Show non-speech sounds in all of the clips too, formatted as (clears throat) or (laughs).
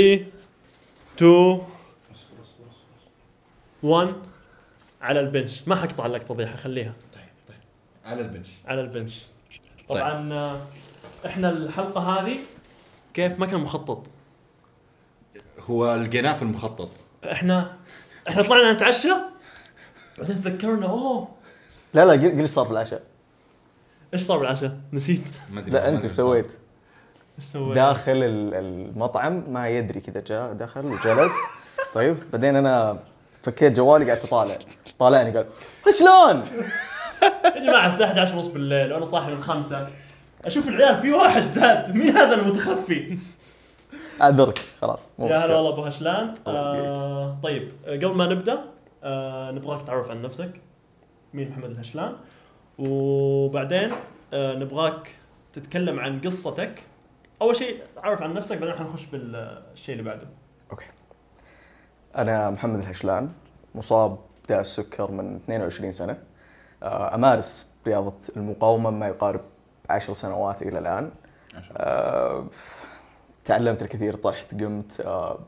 3 2 1 على البنش. ما حقطع لك طبيعه خليها. طيب طيب على البنش. على البنش. طبعا آه، إحنا الحلقة هذه كيف ما كان مخطط. هو لقيناه في المخطط. إحنا إحنا طلعنا نتعشى بعدين تذكرنا أوه. لا لا قل قل إيش صار في العشاء؟ إيش صار بالعشاء؟ نسيت. ما أدري لا أنت سويت؟ داخل ال- المطعم ما يدري كذا جاء دخل وجلس. طيب بعدين أنا فكيت جوالي قعدت أطالع. طالعني قال شلون؟ يا جماعة الساعة 11 ونص بالليل وأنا صاحي من خمسة. أشوف العيال في واحد زاد. مين هذا المتخفي؟ اعذرك خلاص مو يا هلا. والله أبو هشلان. آه طيب قبل ما نبدأ آه نبغاك تعرف عن نفسك. مين محمد الهشلان؟ وبعدين آه نبغاك تتكلم عن قصتك. أول شيء عرف عن نفسك بعدين حنخش بالشيء اللي بعده. أوكي. أنا محمد الهشلان مصاب بداء السكر من 22 سنة. آه، أمارس رياضة المقاومة ما يقارب 10 سنوات إلى الآن. ما شاء الله. آه، تعلمت الكثير طحت قمت. آه،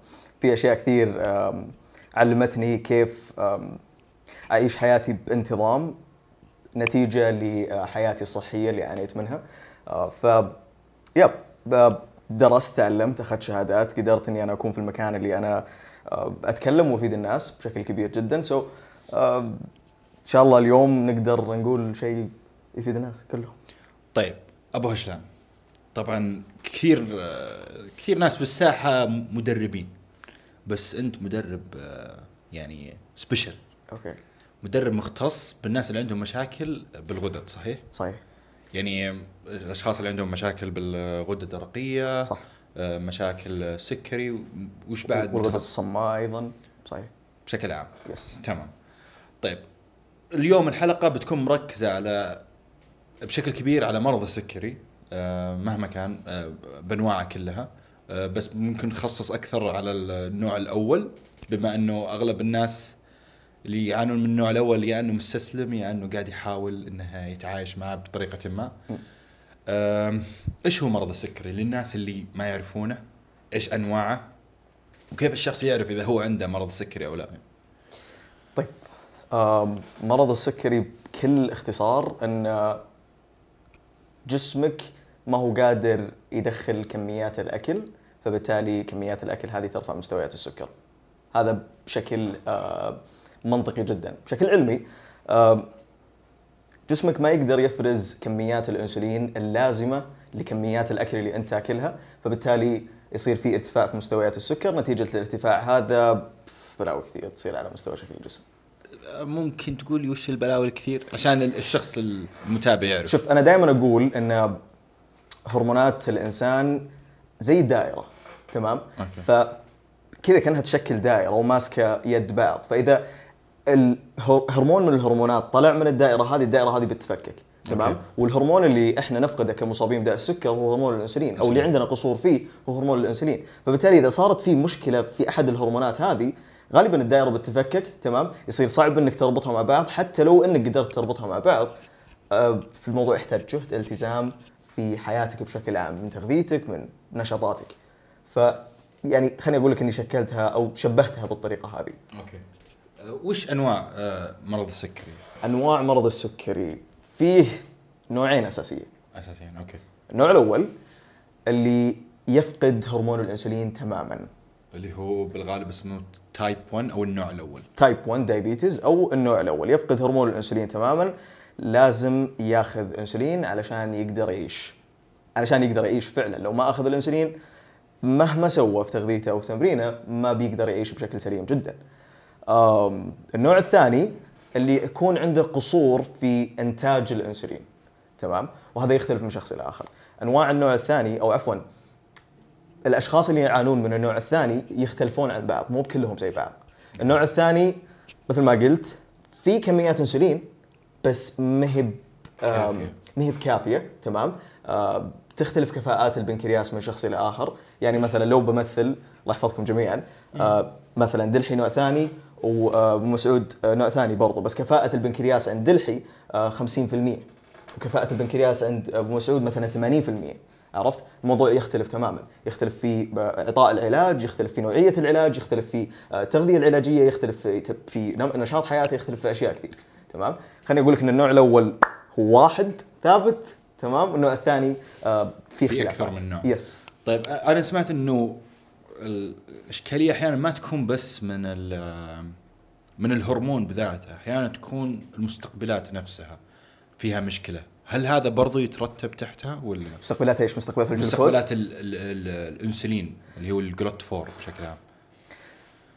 في أشياء كثير علمتني كيف أعيش حياتي بانتظام نتيجة لحياتي الصحية اللي عانيت منها. ف يب. درست تعلمت أخذت شهادات قدرت إني أنا أكون في المكان اللي أنا آه، أتكلم وأفيد الناس بشكل كبير جدا. سو إن شاء الله اليوم نقدر نقول شيء يفيد الناس كلهم. طيب أبو هشلان طبعا كثير آه، كثير ناس بالساحة مدربين بس أنت مدرب آه، يعني special okay. مدرب مختص بالناس اللي عندهم مشاكل بالغدد صحيح؟ صحيح. يعني الأشخاص اللي عندهم مشاكل بالغدة الدرقية صح. آه، مشاكل سكري وش بعد؟ متخصص الصماء أيضا صحيح. بشكل عام. yes تمام. طيب اليوم الحلقة بتكون مركزة على بشكل كبير على مرض السكري آه، مهما كان آه، بأنواعه كلها بس ممكن نخصص أكثر على النوع الأول بما إنه أغلب الناس اللي يعانون من النوع الأول يا انه مستسلم يا انه قاعد يحاول إنه يتعايش معه بطريقة ما. إيش هو مرض السكري للناس اللي ما يعرفونه؟ إيش أنواعه؟ وكيف الشخص يعرف إذا هو عنده مرض سكري أو لا؟ طيب آم، مرض السكري بكل اختصار إن جسمك ما هو قادر يدخل كميات الأكل فبالتالي كميات الأكل هذه ترفع مستويات السكر هذا بشكل آه، منطقي جدا. بشكل علمي جسمك ما يقدر يفرز كميات الإنسولين اللازمة لكميات الأكل اللي أنت تاكلها فبالتالي يصير في ارتفاع في مستويات السكر. نتيجة الارتفاع هذا بلاوي كثير تصير على مستوى شكل الجسم. ممكن تقول لي وش البلاوي الكثير؟ عشان الشخص المتابع يعرف. شوف أنا دائما أقول إن هرمونات الإنسان زي الدائرة تمام؟ أوكي. فكذا كأنها تشكل دائرة وماسكة يد بعض. فإذا الهرمون من الهرمونات طلع من الدائرة هذه الدائرة هذه بتتفكك تمام. والهرمون اللي إحنا نفقده كمصابين بداء السكر هو هرمون الإنسولين أو اللي. عندنا قصور فيه هو هرمون الإنسولين. فبالتالي إذا صارت في مشكلة في أحد الهرمونات هذه غالبا الدائرة بتتفكك تمام؟ يصير صعب إنك تربطها مع بعض حتى لو إنك قدرت تربطها مع بعض آه، في الموضوع يحتاج جهد التزام في حياتك بشكل عام من تغذيتك من نشاطاتك. ف يعني خليني أقول لك إني شكلتها أو شبهتها بالطريقة هذه. okay. وش أنواع آه، مرض السكري أنواع مرض السكري. فيه نوعين اساسيه اساسيا أوكي. النوع الأول اللي يفقد هرمون الإنسولين تماما. اللي هو بالغالب اسمه type 1 أو النوع الأول. type 1 diabetes أو النوع الأول. يفقد هرمون الإنسولين تماما لازم ياخذ إنسولين علشان يقدر يعيش. علشان يقدر يعيش فعلا. لو ما أخذ الإنسولين مهما سوى في تغذيته أو في تمرينه ما بيقدر يعيش بشكل سليم جدا. النوع الثاني اللي يكون عنده قصور في إنتاج الإنسولين. تمام؟ وهذا يختلف من شخص إلى آخر. أنواع النوع الثاني أو عفوا الأشخاص اللي يعانون من النوع الثاني يختلفون عن بعض مو كلهم زي بعض. النوع الثاني مثل ما قلت في كميات إنسولين بس مهب كافية. مهب كافيه تمام؟ آه، تختلف كفاءات البنكرياس من شخص إلى آخر. يعني مثلا لو بمثل الله يحفظكم جميعا آه، مثلا دلحي نوع ثاني ومسعود نوع ثاني برضو بس كفاءة البنكرياس عند دلحي آه، 50% وكفاءة البنكرياس عند أبو مسعود مثلا 80% عرفت؟ الموضوع يختلف تماما. يختلف في إعطاء العلاج يختلف في نوعية العلاج يختلف في آه، التغذيه العلاجية يختلف في في نشاط حياته يختلف في أشياء كثير. تمام؟ خليني أقول لك إن النوع الأول هو واحد ثابت تمام؟ النوع الثاني آه، في في اختلافات أكثر من نوع. يس طيب أنا سمعت إنه الإشكالية أحيانا ما تكون بس من ال- من الهرمون بذاته أحيانا تكون المستقبلات نفسها فيها مشكلة. هل هذا برضو يترتب تحتها ولا لا؟ مستقبلات إيش؟ مستقبلات الجلوكوز؟ مستقبلات ال ال ال الإنسولين اللي هو ال GLUT four بشكل عام.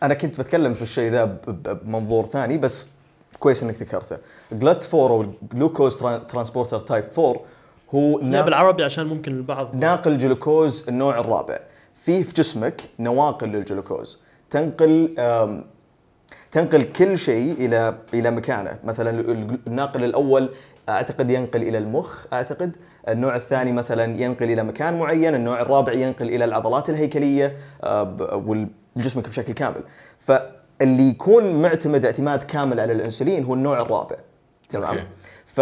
أنا كنت بتكلم في الشيء ذا بمنظور ثاني بس كويس إنك ذكرته. GLUT 4 أو ال glucose transporter type 4 هو نا- بالعربي عشان ممكن البعض ناقل جلوكوز النوع الرابع. في في جسمك نواقل للجلوكوز. تنقل تنقل كل شيء إلى إلى مكانه. مثلا ال- الناقل الأول أعتقد ينقل إلى المخ أعتقد. النوع الثاني مثلا ينقل إلى مكان معين. النوع الرابع ينقل إلى العضلات الهيكلية آه، والجسمك بشكل كامل. فاللي يكون معتمد اعتماد كامل على الإنسولين هو النوع الرابع. تمام. ف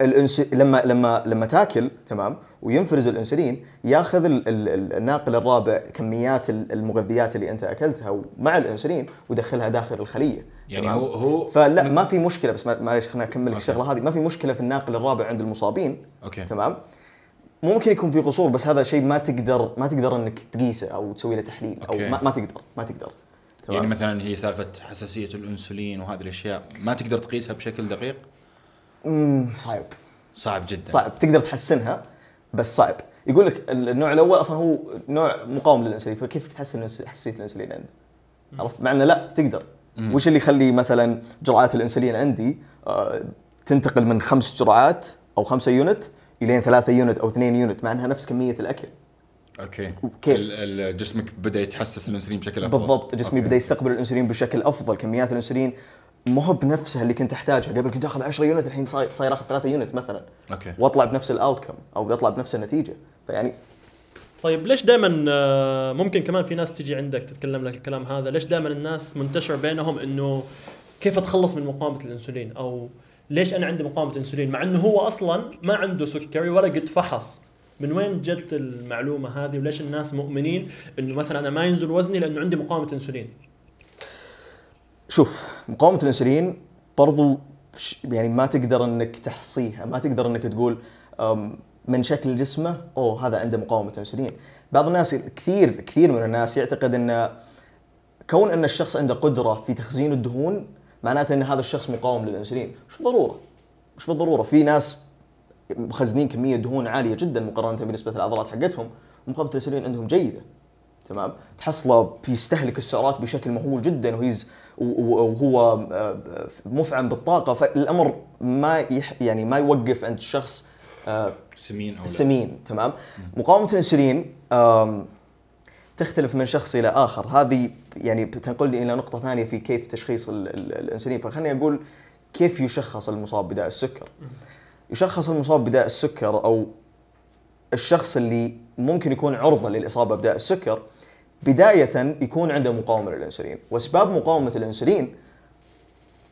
الأنس... لما لما لما تاكل تمام وينفرز الانسولين ياخذ ال... ال... ال- الناقل الرابع كميات ال- المغذيات اللي انت اكلتها ومع الانسولين ويدخلها داخل الخلية. يعني؟ هو هو فلا ما في مشكلة بس ما- معليش خليني أكمل okay. الشغلة هذه. ما في مشكلة في الناقل الرابع عند المصابين. okay. تمام؟ ممكن يكون في قصور بس هذا شيء ما تقدر ما تقدر إنك تقيسه أو تسوي له تحليل أو أوكي. ما, ما تقدر ما تقدر. تمام؟ يعني مثلا هي سالفة حساسية الأنسولين وهذه الأشياء ما تقدر تقيسها بشكل دقيق؟ مم، صعب. صعب جدا. صعب. تقدر تحسنها بس صعب يقول لك النوع الأول أصلا هو نوع مقاوم للإنسولين فكيف تحسن حساسية الإنسولين عندك؟ عرفت؟ مع إنه لا تقدر مم. وش اللي يخلي مثلا جرعات الإنسولين عندي آه، تنتقل من خمس جرعات أو خمسة unit إلين ثلاثة unit أو اثنين unit مع إنها نفس كمية الأكل okay كيف؟ جسمك بدأ يتحسس الإنسولين بشكل أفضل بالضبط جسمي okay. بدأ يستقبل الإنسولين بشكل أفضل كميات الإنسولين ما هو بنفسها اللي كنت أحتاجها. قبل كنت آخذ 10 unit الحين صاير صاير آخذ 3 unit مثلا. okay. وأطلع بنفس ال outcome أو أطلع بنفس النتيجة. فيعني طيب ليش دائما ممكن كمان في ناس تجي عندك تتكلم لك الكلام هذا ليش دائما الناس منتشر بينهم إنه كيف اتخلص من مقاومة الإنسولين؟ أو ليش أنا عندي مقاومة إنسولين؟ مع إنه هو أصلا ما عنده سكري ولا قد فحص. من وين جت المعلومة هذه؟ وليش الناس مؤمنين إنه مثلا أنا ما ينزل وزني لأنه عندي مقاومة إنسولين؟ شوف مقاومة الانسولين برضو يعني ما تقدر إنك تحصيها، ما تقدر إنك تقول من شكل جسمه أوه هذا عنده مقاومة انسولين. بعض الناس كثير كثير من الناس يعتقد إن كون إن الشخص عنده قدرة في تخزين الدهون معناته إن هذا الشخص مقاوم للانسولين، مش بالضرورة. مش بالضرورة، في ناس مخزنين كمية دهون عالية جدا مقارنة بنسبة العضلات حقتهم ومقاومة الانسولين عندهم جيدة. تمام تحصله بيستهلك السعرات بشكل مهول جدا وهيز وهو آه، مفعم بالطاقة فالأمر ما يح يعني ما يوقف عند الشخص آه، سمين أو لا. السمين تمام؟ مقاومة الإنسولين تختلف من شخص إلى آخر. هذه يعني بتنقلني إلى نقطة ثانية في كيف تشخيص ال- ال- الإنسولين. فخليني أقول كيف يشخص المصاب بداء السكر. يشخص المصاب بداء السكر أو الشخص اللي ممكن يكون عرضة للإصابة بداء السكر بداية يكون عنده مقاومة للإنسولين وأسباب مقاومة الإنسولين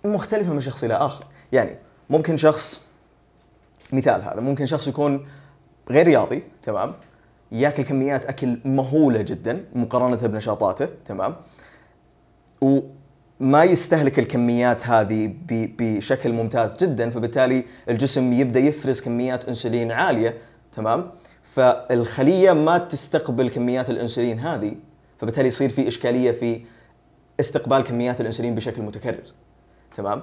مختلفة من شخص إلى آخر. يعني ممكن شخص مثال هذا ممكن شخص يكون غير رياضي تمام؟ ياكل كميات أكل مهولة جدا مقارنة بنشاطاته تمام؟ وما يستهلك الكميات هذه بشكل ممتاز جدا فبالتالي الجسم يبدأ يفرز كميات إنسولين عالية تمام؟ فالخلية ما تستقبل كميات الإنسولين هذه فبالتالي يصير في إشكالية في استقبال كميات الإنسولين بشكل متكرر. تمام؟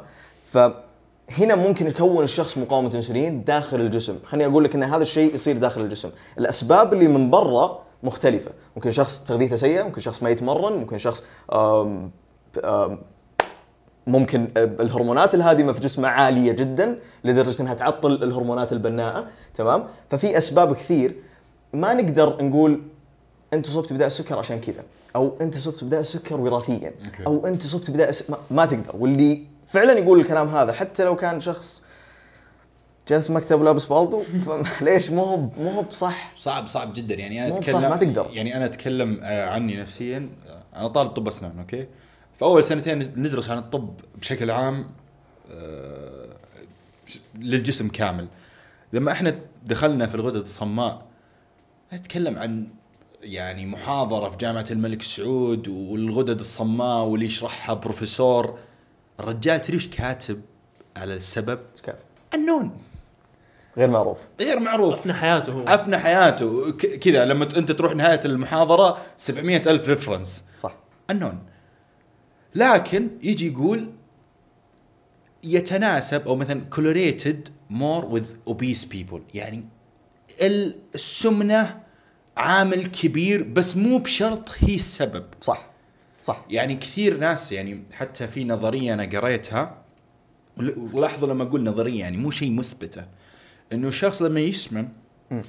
فهنا ممكن يكون الشخص مقاومة إنسولين داخل الجسم. خليني أقول لك إن هذا الشيء يصير داخل الجسم. الأسباب اللي من برا مختلفة. ممكن شخص تغذيته سيئة ممكن شخص ما يتمرن ممكن شخص آم آم ممكن الهرمونات الهادمه في جسمه عالية جدا لدرجة إنها تعطل الهرمونات البناءة. تمام؟ ففي أسباب كثير. ما نقدر نقول أنت صبت بداء السكر عشان كذا. أو أنت صبت بداء السكر وراثيا. أو أنت صبت بداء الس... ما, ما تقدر. واللي فعلا يقول الكلام هذا حتى لو كان شخص جالس مكتب ولابس بالطو فليش (laughs) مو هو مو هو بصح. صعب صعب جدا. يعني أنا أتكلم ما تقدر. يعني أنا أتكلم آه، عني نفسيا. آه، أنا طالب طب أسنان أوكي؟ في أول سنتين ندرس عن الطب بشكل عام آه، للجسم كامل. لما إحنا دخلنا في الغدد الصماء اتكلم عن يعني محاضرة في جامعة الملك سعود والغدد الصماء واللي يشرحها بروفيسور. الرجال تدري إيش كاتب على السبب؟ إيش كاتب؟ النون. غير معروف. غير معروف. أفنى حياته هو. أفنى حياته. ك- كذا لما أنت تروح نهاية المحاضرة 700 ألف reference صح. النون. لكن يجي يقول يتناسب أو مثلا correlated more with obese people. يعني ال- السمنة عامل كبير بس مو بشرط هي السبب. صح. صح. يعني كثير ناس يعني حتى في نظرية أنا قريتها ول- ولاحظوا لما أقول نظرية يعني مو شيء مثبتة إنه الشخص لما يسمن مم.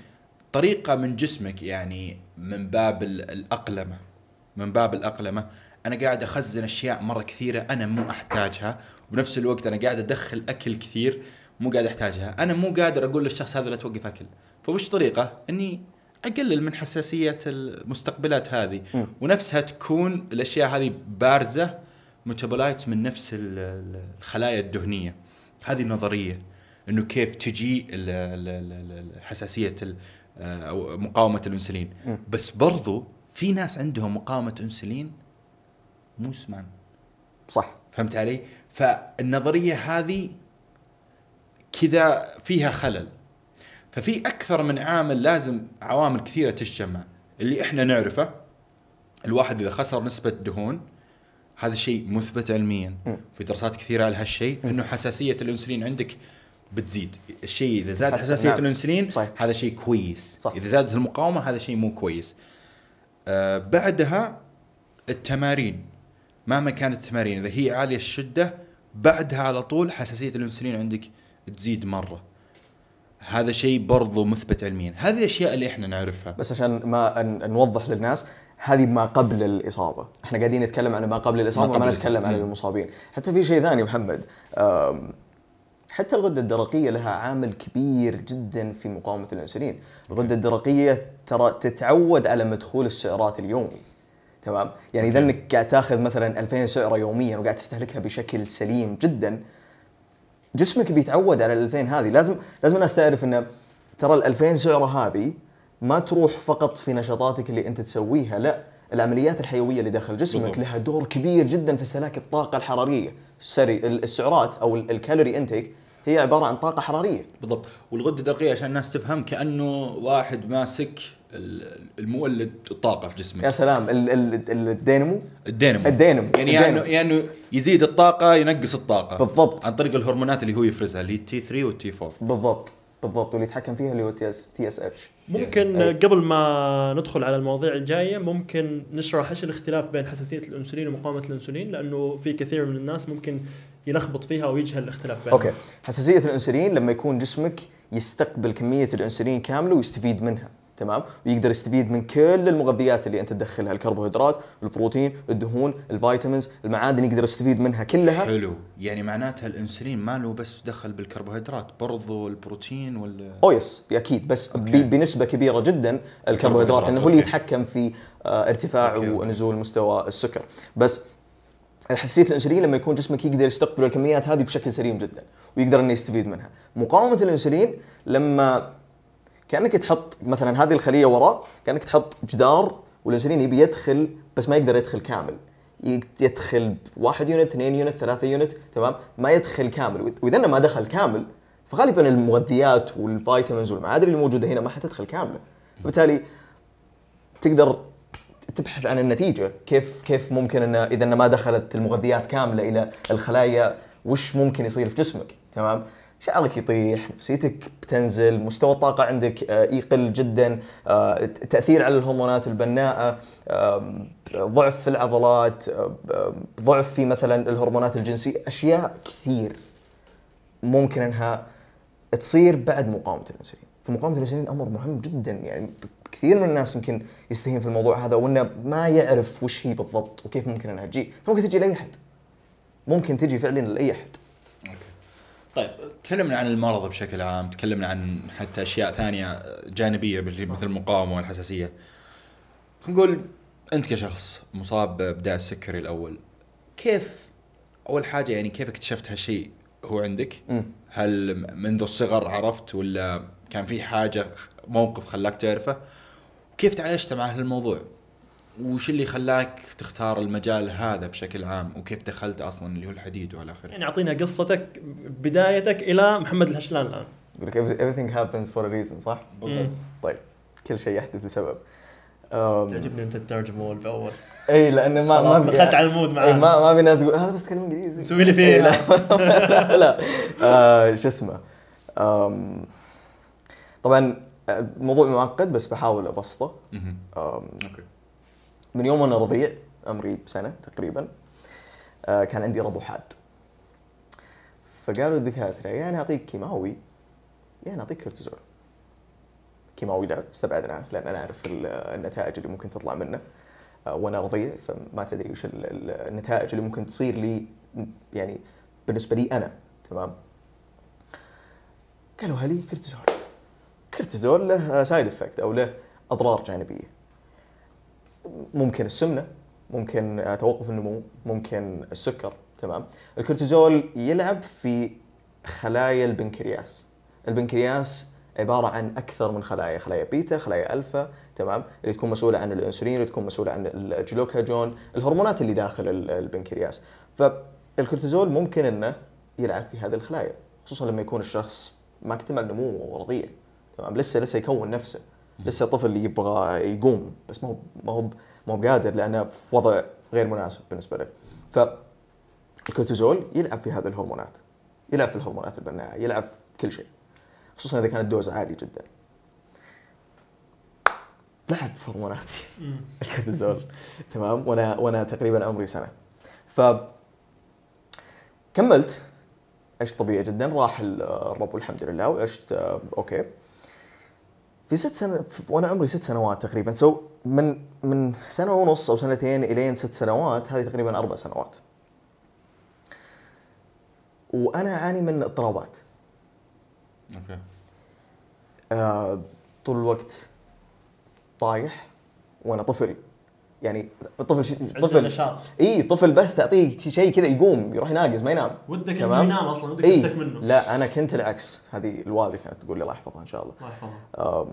طريقة من جسمك يعني من باب ال- الأقلمة من باب الأقلمة أنا قاعد أخزن أشياء مرة كثيرة أنا مو أحتاجها وبنفس الوقت أنا قاعد أدخل أكل كثير مو قاعد أحتاجها أنا مو قادر أقول للشخص هذا لا توقف أكل. فوش طريقة؟ إني أقلل من حساسية المستقبلات هذه مم. ونفسها تكون الأشياء هذه بارزة متبولايت من نفس ال- ال- الخلايا الدهنية هذه النظرية إنه كيف تجي حساسية ال- أو مقاومة الإنسولين. بس برضو في ناس عندهم مقاومة إنسولين مو سمان صح فهمت علي؟ فالنظرية هذه كذا فيها خلل ففي أكثر من عامل لازم عوامل كثيرة تجتمع اللي إحنا نعرفه الواحد إذا خسر نسبة دهون هذا شيء مثبت علميا. في دراسات كثيرة على هالشيء إنه حساسية الأنسولين عندك بتزيد الشيء إذا زاد حس- حساسية نعم. الأنسولين صحيح. هذا شيء كويس صح. إذا زادت المقاومة هذا شيء مو كويس آه بعدها التمارين مهما كانت التمارين إذا هي عالية الشدة بعدها على طول حساسية الأنسولين عندك تزيد مرة هذا شيء برضو مثبت علميا هذه الأشياء اللي إحنا نعرفها بس عشان ما نوضح للناس هذه ما قبل الإصابة، إحنا قاعدين نتكلم عن ما قبل الإصابة ما ما, نتكلم. عن. المصابين، حتى في شيء ثاني محمد حتى الغدة الدرقية لها عامل كبير جدا في مقاومة الانسولين، الغدة الدرقية ترى تتعود على مدخول السعرات اليومي. تمام؟ يعني إذا. إنك قاعد تاخذ مثلا 2000 سعره يوميا وقاعد تستهلكها بشكل سليم جدا جسمك بيتعود على ال 2000 هذه. لازم لازم الناس تعرف إنه ترى ال 2000 سعرة هذه ما تروح فقط في نشاطاتك اللي أنت تسويها لا. العمليات الحيوية اللي داخل جسمك بالضبط. لها دور كبير جدا في استهلاك الطاقة الحرارية. سري السعرات أو ال- ال calorie intake هي عبارة عن طاقة حرارية. بالضبط. والغدة الدرقيه عشان الناس تفهم كأنه واحد ماسك المولد الطاقة في يا جسمك سلام ال- ال- ال- الدينامو؟ الدينامو. الدينامو يعني يا انه. يا إنه يزيد الطاقة ينقص الطاقة. بالضبط. عن طريق الهرمونات اللي هو يفرزها اللي هي T 3 وال T 4 بالضبط بالضبط. واللي يتحكم فيها اللي هو TS TSH ممكن أي. قبل ما ندخل على المواضيع الجاية ممكن نشرح إيش الاختلاف بين حساسية الأنسولين ومقاومة الأنسولين؟ لأنه في كثير من الناس ممكن يلخبط فيها ويجهل الاختلاف بينهم. okay. حساسية الأنسولين لما يكون جسمك يستقبل كمية الأنسولين كاملة ويستفيد منها. تمام ويقدر يستفيد من كل المغذيات اللي أنت تدخلها الكربوهيدرات البروتين الدهون ال vitamins المعادن يقدر يستفيد منها كلها حلو يعني معناتها الإنسولين ما له بس دخل بالكربوهيدرات برضو البروتين وال أو yes أكيد بس okay. بنسبة كبيرة جدا الكربوهيدرات لأنه هو اللي. يتحكم في آه، ارتفاع okay،. ونزول مستوى السكر بس الحساسيه الإنسولين لما يكون جسمك يقدر يستقبل الكميات هذه بشكل سليم جدا ويقدر إنه يستفيد منها مقاومة الإنسولين لما كأنك تحط مثلا هذه الخلية وراء كأنك تحط جدار والانسولين يبي يدخل بس ما يقدر يدخل كامل. يدخل واحد unit اثنين unit ثلاثة unit تمام؟ ما يدخل كامل. وإذا ما دخل كامل فغالبا المغذيات والفيتامينز والمعادن اللي موجودة هنا ما حتدخل كاملة. فبالتالي تقدر تبحث عن النتيجة. كيف كيف ممكن انه إذا ما دخلت المغذيات كاملة إلى الخلايا وش ممكن يصير في جسمك؟ تمام؟ شعرك يطيح نفسيتك بتنزل مستوى الطاقة عندك آه، يقل جدا آه، تأثير على الهرمونات البناءة ضعف في العضلات ضعف في مثلا الهرمونات الجنسية أشياء كثير ممكن إنها تصير بعد مقاومة الإنسولين. فمقاومة الإنسولين أمر مهم جدا يعني كثير من الناس يمكن يستهين في الموضوع هذا وإنه ما يعرف وش هي بالضبط وكيف ممكن إنها تجي. ممكن تجي لأي احد ممكن تجي فعلا لأي احد طيب تكلمنا عن المرض بشكل عام تكلمنا عن حتى أشياء ثانية جانبية مثل المقاومة والحساسية خلينا نقول أنت كشخص مصاب بداء السكري الأول كيف أول حاجة يعني كيف اكتشفت هالشيء هو عندك مم. هل منذ الصغر عرفت ولا كان في حاجة موقف خلاك تعرفه كيف تعايشت مع هالموضوع؟ وش اللي خلاك تختار المجال هذا بشكل عام؟ وكيف دخلت أصلا اللي هو الحديد والى آخره؟ يعني أعطينا قصتك بدايتك إلى محمد الهشلان الآن. يقول لك every- everything happens for a reason صح؟ مم. طيب كل شيء يحدث لسبب. تعجبني أنت تترجم أول بأول. إي لأن ما ما دخلت على ال mood معاه ما ما في ناس تقول هذا بس تكلم إنجليزي. مسوي لي فيه. لا. (laughs) لا. آه، شو اسمه؟ طبعا آه، الموضوع معقد بس بحاول أبسطه. okay. من يوم وأنا رضيع عمري بسنة تقريبا آه، كان عندي ربو حاد. فقالوا الدكاتره يا نعطيك كيماوي يا نعطيك كورتيزول. كيماوي لا استبعدناه لأن أنا أعرف ال- النتائج اللي ممكن تطلع منه. آه، وأنا رضيع فما تدري وش ال- ال- النتائج اللي ممكن تصير لي يعني بالنسبة لي أنا. تمام؟ قالوا هلي كورتيزول. كورتيزول له side effect أو له أضرار جانبية. ممكن السمنة ممكن آه، توقف النمو ممكن السكر تمام؟ الكورتيزول يلعب في خلايا البنكرياس. البنكرياس عبارة عن أكثر من خلايا خلايا بيتا خلايا ألفا تمام؟ اللي تكون مسؤولة عن الإنسولين اللي تكون مسؤولة عن الجلوكاجون الهرمونات اللي داخل ال- البنكرياس. فالكورتيزول ممكن إنه يلعب في هذه الخلايا خصوصا لما يكون الشخص ما اكتمل نموه ورضيع تمام؟ لسه لسه يكون نفسه. لسه طفل يبغى يقوم بس ما هو ما هو ما هو قادر لأنه في وضع غير مناسب بالنسبة له. فالكورتيزول يلعب في هذه الهرمونات يلعب في الهرمونات البناءة يلعب في كل شيء خصوصا إذا كانت dose عالي جدا. لعب في هرموناتي. الكورتيزول. (laughs) تمام؟ وأنا وأنا تقريبا عمري سنة. ف كملت. عشت طبيعي جدا راح ال- الربو والحمد لله وعشت آه، okay. في ست سنة وأنا عمري ست سنوات تقريبا. so من من سنة ونص أو سنتين إلين ست سنوات هذه تقريبا أربع سنوات. وأنا أعاني من اضطرابات. okay. آه، طول الوقت طايح وأنا طفل. يعني طفل شي- عز طفل إي طفل بس تعطيه شي- شيء كذا يقوم يروح يناقز ما ينام. ودك إنه. ينام أصلا ودك تفتك منه. لا أنا كنت العكس. هذه الوالده كانت تقول لي الله يحفظها إن شاء الله. الله يحفظه آم،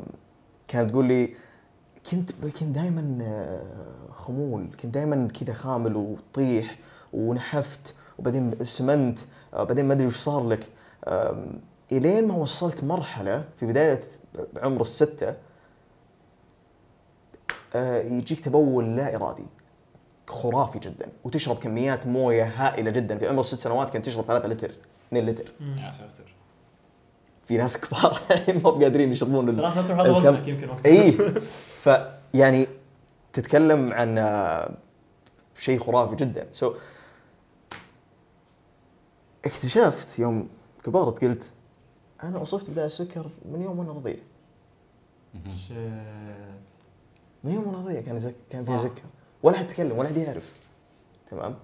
كانت تقول لي كنت كنت دائما خمول كنت دائما كذا خامل وطيح ونحفت وبعدين سمنت آه، بعدين ما أدري وش صار لك. إلين ما وصلت مرحلة في بداية عمر الستة آه، يجيك تبول لا إرادي. خرافي جدا. وتشرب كميات موية هائلة جدا. في عمر الست سنوات كنت تشرب 3 لتر 2 لتر. يا ساتر. في ناس كبار (laughs) ما قادرين يشربون ال- ثلاثة لتر هذا وزنك يمكن وقتها. اي فيعني تتكلم عن آه، شيء خرافي جدا. so اكتشفت يوم كبرت قلت أنا أصبت بداء السكر من يوم وأنا رضيع. shit. من يوم وأنا كان زك... كان. سكر ولا حد يتكلم ولا حد يعرف. تمام؟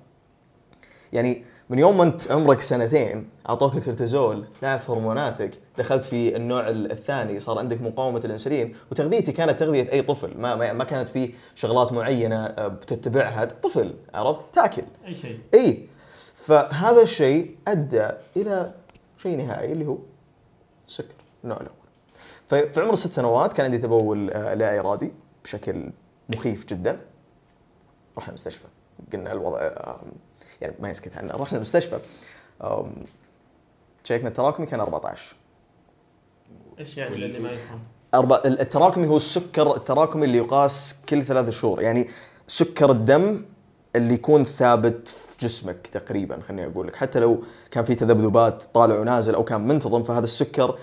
يعني من يوم ما انت عمرك سنتين أعطوك الكورتيزول لعب هرموناتك دخلت في النوع الثاني صار عندك مقاومة الإنسولين وتغذيتي كانت تغذية أي طفل ما ما, ما كانت في شغلات معينة آه، بتتبعها طفل عرفت؟ تاكل. أي شيء. إي. فهذا الشيء أدى إلى شيء نهائي اللي هو السكر النوع الأول. ففي عمر الست سنوات كان عندي تبول آه، لا إرادي. بشكل مخيف جدا رحنا المستشفى. قلنا الوضع يعني ما يسكت عنه. رحنا المستشفى. شيكنا التراكمي كان 14 إيش يعني وال- للي ما يفهم أربع التراكمي هو السكر التراكمي اللي يقاس كل ثلاثة شهور. يعني سكر الدم اللي يكون ثابت في جسمك تقريبا خليني أقول لك. حتى لو كان في تذبذبات طالع ونازل أو كان منتظم فهذا السكر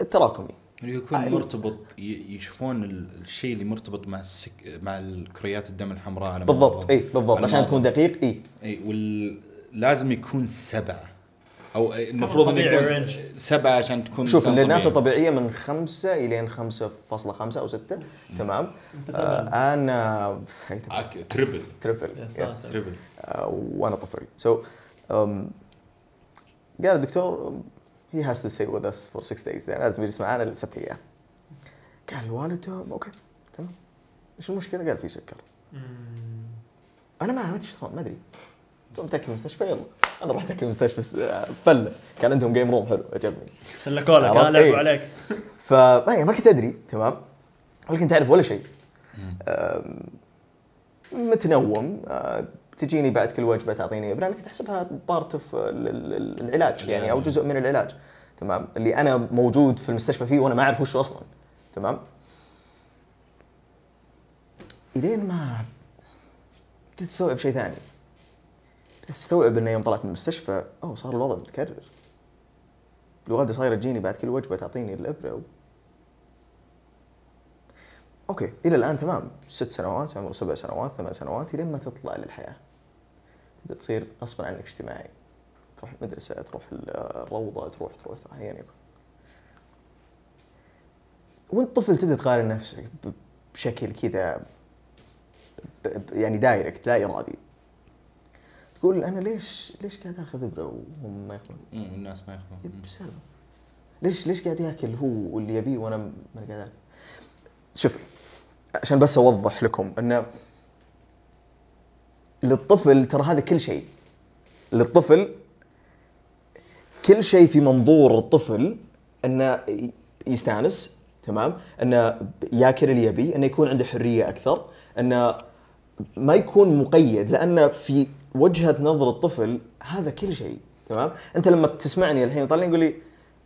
التراكمي. اللي يكون آه، مرتبط ي- يشوفون ال- الشيء اللي مرتبط مع السك مع الكريات الدم الحمراء على بالضبط. اي بالضبط. على عشان تكون. دقيق اي اي ولازم يكون سبعه أو المفروض إنه يكون range. سبعه عشان تكون شوف الناس طبيعي. الطبيعية من خمسة الين 5.5 أو 6 تمام. أنت آه ثمان. أنا triple triple yes. triple وأنا طفل so so, um, قال الدكتور he has to stay with us for six days يعني لازم يجلس معانا لسبع أيام قال الوالد okay تمام. إيش المشكلة؟ قال في سكر. أنا ما ما ادري شلون ما أدري. قمت اتاكد المستشفى يلا. أنا رحت اتاكد المستشفى آه، فله كان عندهم game room حلو عجبني. سلكوا لك لعبوا إيه. عليك فما ما كنت أدري تمام. ولا كنت أعرف ولا شيء. متنوم آه، تجيني بعد كل وجبة تعطيني إبرة أنا كنت أحسبها part of العلاج يعني أو جزء من العلاج تمام؟ اللي أنا موجود في المستشفى فيه وأنا ما أعرف وش أصلا تمام؟ إلين ما تستوعب شيء ثاني. تستوعب إنه يوم طلعت من المستشفى أوه صار الوضع متكرر. الوالدة صايرة تجيني بعد كل وجبة تعطيني الإبرة و... okay إلى الآن تمام ست سنوات عمره سبع سنوات ثمان سنوات لين ما تطلع للحياة. تبدا تصير غصبا عنك اجتماعي تروح المدرسة تروح الروضة تروح تروح تروح يكن. وأنت طفل تبدا تقارن نفسك بشكل كذا يعني direct لا إرادي. تقول أنا ليش ليش قاعد آخذ إبرة وهم ما يأخذون؟ الناس ما يأخذون. السالفه ليش ليش قاعد يأكل هو واللي يبيه وأنا ما قاعد آكل؟ شوف عشان بس أوضح لكم إنه للطفل ترى هذا كل شيء. للطفل كل شيء في منظور الطفل انه يستأنس تمام؟ انه ياكل اللي يبيه انه يكون عنده حرية أكثر انه ما يكون مقيد لأن في وجهة نظر الطفل هذا كل شيء تمام؟ أنت لما تسمعني الحين طالع يقول لي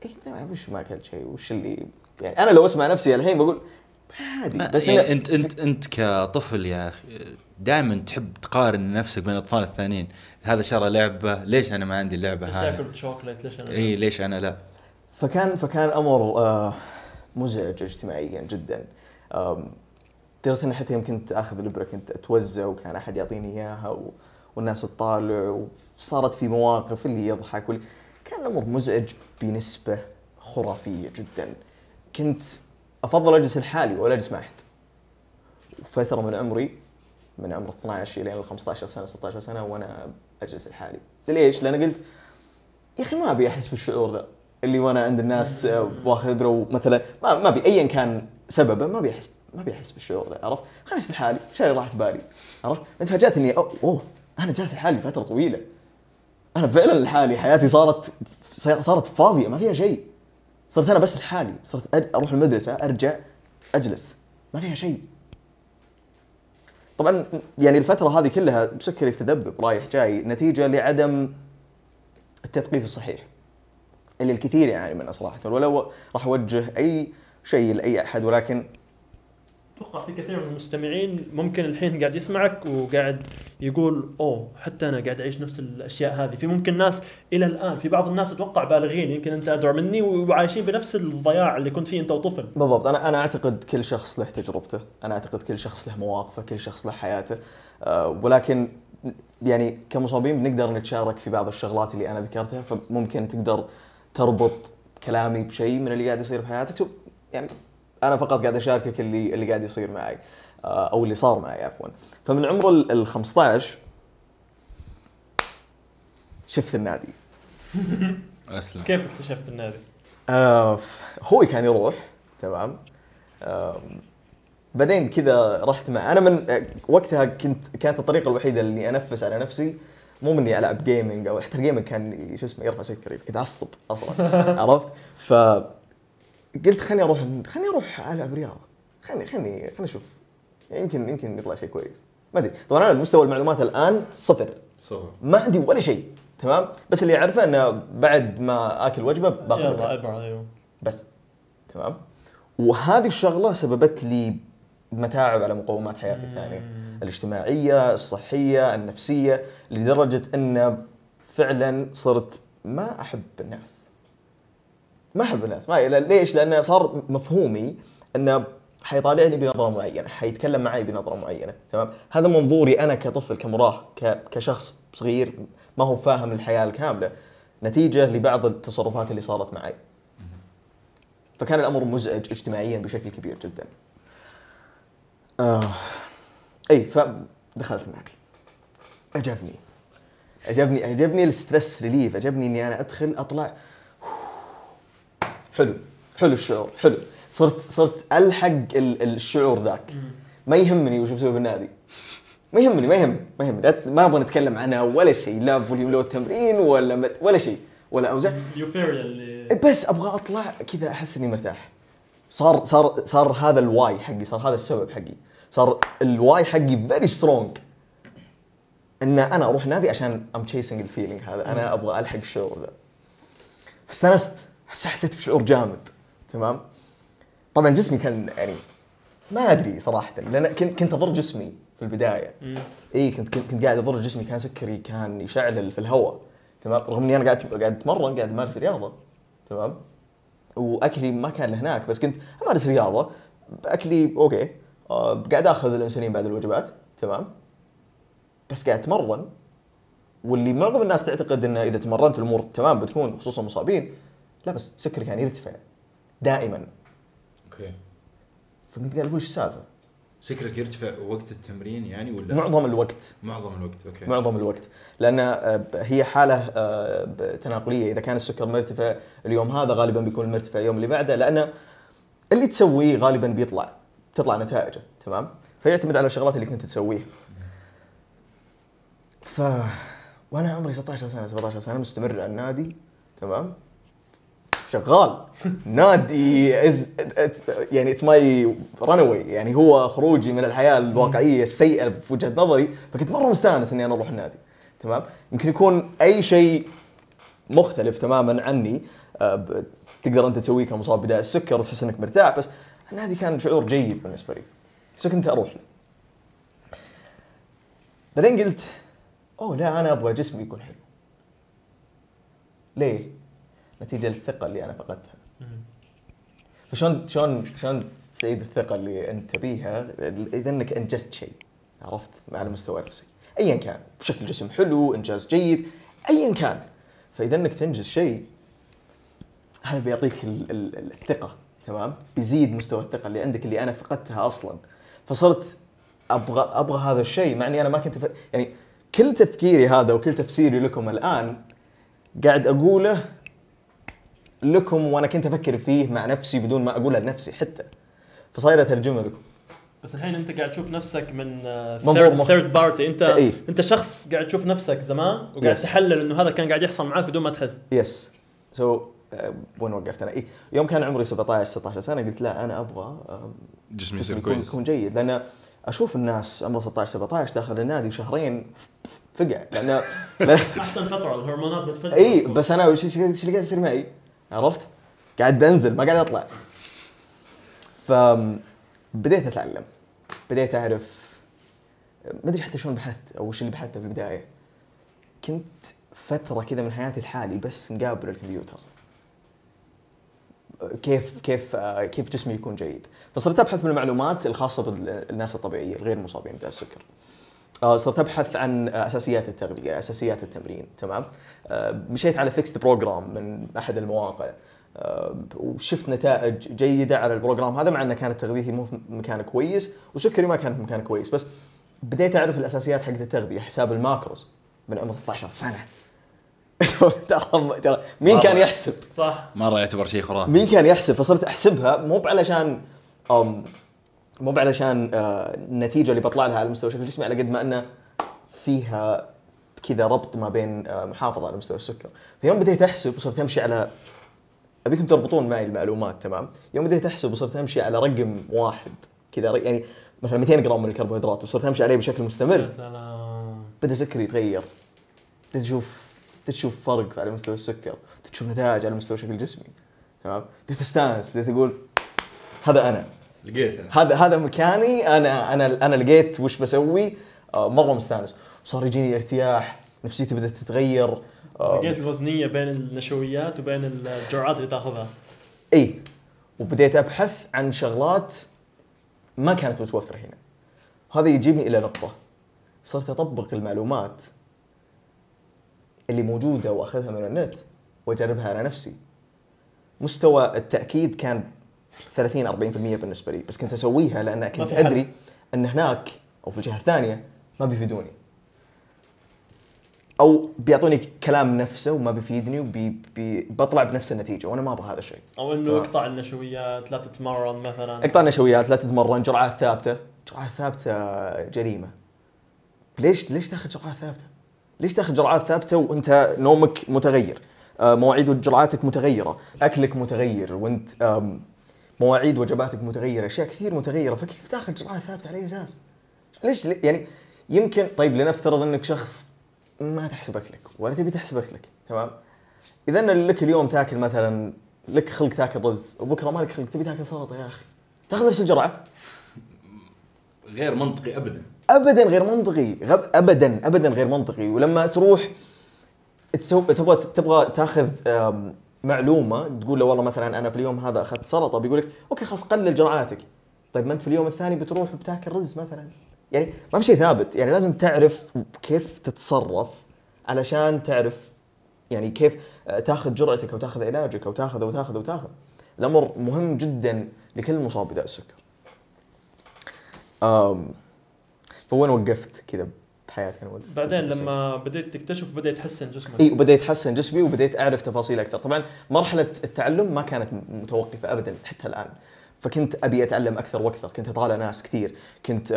إيه طيب وش ما اكلت شيء؟ وش اللي؟ يعني أنا لو أسمع نفسي الحين بقول عادي بس يعني أنت أنت أنت كطفل يا أخي دائما تحب تقارن نفسك بين الأطفال الثانيين. هذا شرى لعبة. ليش أنا ما عندي اللعبه ليش هذه؟ ياكل شوكليت ليش أنا إي ليش أنا لا؟ فكان فكان أمر آه، مزعج اجتماعيا جدا. لدرجه اني حتى يوم كنت آخذ الإبرة كنت أتوزع وكان أحد يعطيني إياها و... والناس تطالع وصارت في مواقف اللي يضحك واللي كان الأمر مزعج بنسبة خرافية جدا. كنت أفضل أجلس لحالي ولا أجلس مع أحد. فتره من عمري من عمر 12 إلى 15 سنة 16 سنة وأنا أجلس لحالي ليش؟ لأن قلت يا أخي ما أبي أحس بالشعور ذا اللي وأنا عند الناس واخذ ابره ومثلا ما ما أبي ايا كان سببه ما أبي أحس ما أبي أحس بالشعور ذا عرفت؟ خليني أجلس لحالي شيء راحت بالي عرفت؟ انت فاجات إني أوه أنا جالس لحالي فترة طويلة أنا فعلا لحالي حياتي صارت صارت فاضية ما فيها شيء صرت أنا بس لحالي صرت أروح المدرسة أرجع أجلس ما فيها شيء طبعا يعني الفترة هذه كلها سكري يتذبذب رايح جاي نتيجة لعدم التثقيف الصحيح اللي الكثير يعاني منه صراحة ولو راح أوجه أي شيء لأي أحد ولكن أتوقع في كثير من المستمعين ممكن الحين قاعد يسمعك وقاعد يقول أوه حتى أنا قاعد أعيش نفس الأشياء هذه. في ممكن ناس إلى الآن في بعض الناس أتوقع بالغين يمكن أنت أدرى مني وعايشين بنفس الضياع اللي كنت فيه أنت وطفل. بالضبط. أنا أنا أعتقد كل شخص له تجربته، أنا أعتقد كل شخص له مواقفه، كل شخص له حياته، أه ولكن يعني كمصابين بنقدر نتشارك في بعض الشغلات اللي أنا ذكرتها فممكن تقدر تربط كلامي بشيء من اللي قاعد يصير بحياتك. شوف، يعني أنا فقط قاعد أشاركك اللي اللي قاعد يصير معي أه أو اللي صار معي عفوا. فمن عمر ال ال 15 شفت النادي. (laughs) أسلم. كيف اكتشفت النادي؟ آه أخوي كان يروح تمام. آه بعدين كذا رحت مع أنا من آه، وقتها كنت كانت الطريقة الوحيدة اللي أنفس على نفسي مو مني ألعب gaming أو حتى ال gaming كان شو اسمه يرفع سكري كنت أعصب أصلا (laughs) عرفت؟ ف قلت خليني أروح خليني أروح العب رياضه خليني خليني خليني أشوف. يمكن يمكن يطلع شيء كويس. ما أدري. طبعا أنا مستوى المعلومات الآن صفر. zero ما عندي ولا شيء. تمام؟ بس اللي أعرفه إنه بعد ما آكل وجبة باخذ يلا أيوه. بس. تمام؟ وهذه الشغلة سببت لي متاعب على مقومات حياتي الثانية. الاجتماعية الصحية النفسية لدرجة إن فعلا صرت ما أحب الناس. ما أحب الناس ما ليش لأنه صار مفهومي إنه حيطالعني بنظرة معينة حيتكلم معي بنظرة معينة تمام هذا منظوري أنا كطفل كمراهق كشخص صغير ما هو فاهم الحياة الكاملة نتيجة لبعض التصرفات اللي صارت معي فكان الأمر مزعج اجتماعيا بشكل كبير جدا. آه إي فدخلت النادي. عجبني. عجبني عجبني ال stress relief، عجبني إني أنا أدخل أطلع حلو حلو الشعور حلو. صرت صرت ألحق ال- الشعور ذاك. ما يهمني وش بسوي بالنادي. ما يهمني ما يهم ما يهمني ما أبغى نتكلم عنها ولا شيء لا volume لو التمرين ولا مت- ولا شيء ولا اوزان ال euphoria اللي بس أبغى أطلع كذا أحس إني مرتاح. صار صار صار هذا الـ way حقي صار هذا السبب حقي. صار الـ way حقي very strong إن أنا أروح نادي عشان I'm chasing الـ feeling هذا. أنا أبغى ألحق الشعور ذا. فاستانست. حس حسيت بشعور جامد تمام؟ طبعا جسمي كان يعني ما أدري صراحة لأن كنت كنت أضر جسمي في البداية. اي كنت كنت قاعد أضر جسمي كان سكري كان يشعلل في الهواء تمام؟ رغم إني أنا قاعد قاعد أتمرن قاعد أمارس رياضة تمام؟ وأكلي ما كان لهناك بس كنت أمارس رياضة أكلي okay آه قاعد آخذ الأنسولين بعد الوجبات تمام؟ بس قاعد أتمرن واللي معظم الناس تعتقد إنه إذا تمرنت الأمور تمام بتكون خصوصا مصابين لا بس سكري كان يرتفع دائما. okay. فكنت قاعد أقول إيش السالفة؟ سكرك يرتفع وقت التمرين يعني ولا؟ معظم الوقت. معظم الوقت okay. معظم الوقت. لأن آه، هي حالة آه، تناقلية. إذا كان السكر مرتفع اليوم هذا غالبا بيكون مرتفع اليوم اللي بعده لأن اللي تسويه غالبا بيطلع تطلع نتائجه تمام؟ فيعتمد على الشغلات اللي كنت تسويها ف وأنا عمري 16 سنة 17 سنة مستمر على النادي تمام؟ شغال. نادي is يعني it's my run يعني هو خروجي من الحياة الواقعية السيئة في وجهة نظري فكنت مرة مستانس إني أنا أروح النادي. تمام؟ يمكن يكون أي شيء مختلف تماما عني آه، تقدر أنت تسويه كمصاب بداية السكر وتحس إنك مرتاح بس النادي كان شعور جيد بالنسبة لي. بس كنت أروح. له. بعدين قلت أوه لا أنا أبغى جسمي يكون حلو. ليه؟ نتيجة الثقه اللي أنا فقدتها. فشلون شلون شلون تستعيد الثقة اللي أنت بيها إذا إنك إنجزت شيء عرفت؟ على المستوى النفسي ايا كان. بشكل جسم حلو إنجاز جيد ايا كان. فإذا إنك تنجز شيء هذا بيعطيك ال- ال- الثقة تمام؟ بيزيد مستوى الثقة اللي عندك اللي أنا فقدتها أصلا. فصرت أبغى أبغى هذا الشيء مع إني أنا ما كنت ف... يعني كل تفكيري هذا وكل تفسيري لكم الآن قاعد أقوله لكم وأنا كنت أفكر فيه مع نفسي بدون ما اقولها لنفسي حتى. فصاير اترجمه لكم بس الحين أنت قاعد تشوف نفسك من third party انت إيه. أنت شخص قاعد تشوف نفسك زمان وقاعد Yes. تحلل إنه هذا كان قاعد يحصل معاك بدون ما تحس. yes so وين وقفت أنا؟ اي يوم كان عمري 17 16 سنة قلت لا أنا أبغى آم، جسمي يصير يكون كويس. يكون جيد. لأن أشوف الناس عمره 16 17 داخل النادي شهرين فقع. لأن لأن- (laughs) أحسن فترة الهرمونات بتفجر اي بس أنا وش إيش اللي قاعد يصير معي؟ عرفت؟ قاعد بنزل ما قاعد أطلع. ف بديت أتعلم بديت أعرف ما أدري حتى شلون بحثت أو وش اللي بحثته في البداية. كنت فترة كذا من حياتي لحالي بس مقابل الكمبيوتر. كيف كيف كيف جسمي يكون جيد فصرت أبحث بالمعلومات الخاصة بالناس الطبيعية الغير مصابين بداء السكر آه، صرت ابحث عن آه، أساسيات التغذية أساسيات التمرين تمام؟ آه، مشيت على fixed program من أحد المواقع. آه، وشفت نتائج جيدة على الـ program. هذا مع انه كانت تغذيتي مو في مكان كويس وسكري ما كان في مكان كويس. بس بديت أعرف الأساسيات حقت التغذية حساب الـ macros. من عمر 13 سنة. (laughs) ترى ترى مين كان. يحسب؟ صح. مره يعتبر شيء خرافي. مين كان يحسب؟ فصرت أحسبها مو علشان مو علشان آه، النتيجة اللي بطلع لها على مستوى شكل جسمي على قد ما أنه فيها كذا ربط ما بين آه، محافظة على مستوى السكر. فيوم بديت أحسب وصرت أمشي على أبيكم تربطون معي المعلومات تمام؟ يوم بديت أحسب وصرت أمشي على رقم واحد كذا يعني مثلا 200 جرام من الكربوهيدرات وصرت أمشي عليه بشكل يا مستمر سلام. بدأ سكري يتغير. بديت أشوف فرق على مستوى السكر بديت أشوف نتائج على مستوى شكل جسمي تمام؟ بديت أستانس بديت أقول هذا أنا. لقيتها. هذا هذا مكاني أنا أنا أنا لقيت وش بسوي؟ آه، مرة مستانس. صار يجيني ارتياح نفسيتي بدأت تتغير. آه، لقيت الوزنية بين النشويات وبين الجرعات اللي تاخذها. إي. وبديت أبحث عن شغلات ما كانت متوفرة هنا. هذا يجيبني إلى نقطة. صرت أطبق المعلومات اللي موجودة وأخذها من النت وأجربها على نفسي. مستوى التأكيد كان 30 40% بالنسبة لي. بس كنت أسويها لأن كنت. أدري أن هناك أو في الجهة الثانية ما بيفيدوني. أو بيعطوني كلام نفسه وما بيفيدني وبطلع بنفس النتيجة وأنا ما أبغى هذا الشيء. أو إنه. اقطع النشويات لا تتمرن مثلا. اقطع نشويات لا تتمرن جرعات ثابتة. جرعات ثابتة جريمة. ليش ليش تاخذ جرعات ثابتة؟ ليش تاخذ جرعات ثابتة وأنت نومك متغير؟ آه، مواعيد جرعاتك متغيرة أكلك متغير وأنت مواعيد وجباتك متغيرة أشياء كثير متغيرة. فكيف تاخذ جرعه ثابتة على أي أساس؟ ليش يعني يمكن طيب لنفترض إنك شخص ما تحسب اكلك ولا تبي تحسب اكلك تمام؟ إذا لك اليوم تاكل مثلا لك خلق تاكل رز وبكرة مالك خلق تبي تاكل سلطة يا أخي. تاخذ نفس الجرعة؟ غير منطقي ابدا. ابدا غير منطقي. غب ابدا ابدا غير منطقي. ولما تروح تسوي تبغى تبغى تاخذ معلومة تقول له والله مثلا أنا في اليوم هذا أخذت سلطة بيقول لك okay خلاص قلل جرعاتك. طيب ما أنت في اليوم الثاني بتروح وبتاكل رز مثلا؟ يعني ما في شيء ثابت. يعني لازم تعرف كيف تتصرف علشان تعرف يعني كيف تاخذ جرعتك أو تاخذ علاجك أو تاخذ وتاخذ وتاخذ الأمر مهم جدا لكل مصاب بداء السكر. فوين وقفت كذا؟ بحياتي أنا وقفت بعدين لما بديت تكتشف بدا يتحسن جسمك. إي وبديت اتحسن جسمي وبديت أعرف تفاصيل أكثر طبعا مرحلة التعلم ما كانت متوقفة ابدا حتى الآن. فكنت أبي أتعلم أكثر وأكثر. كنت اطالع ناس كثير. كنت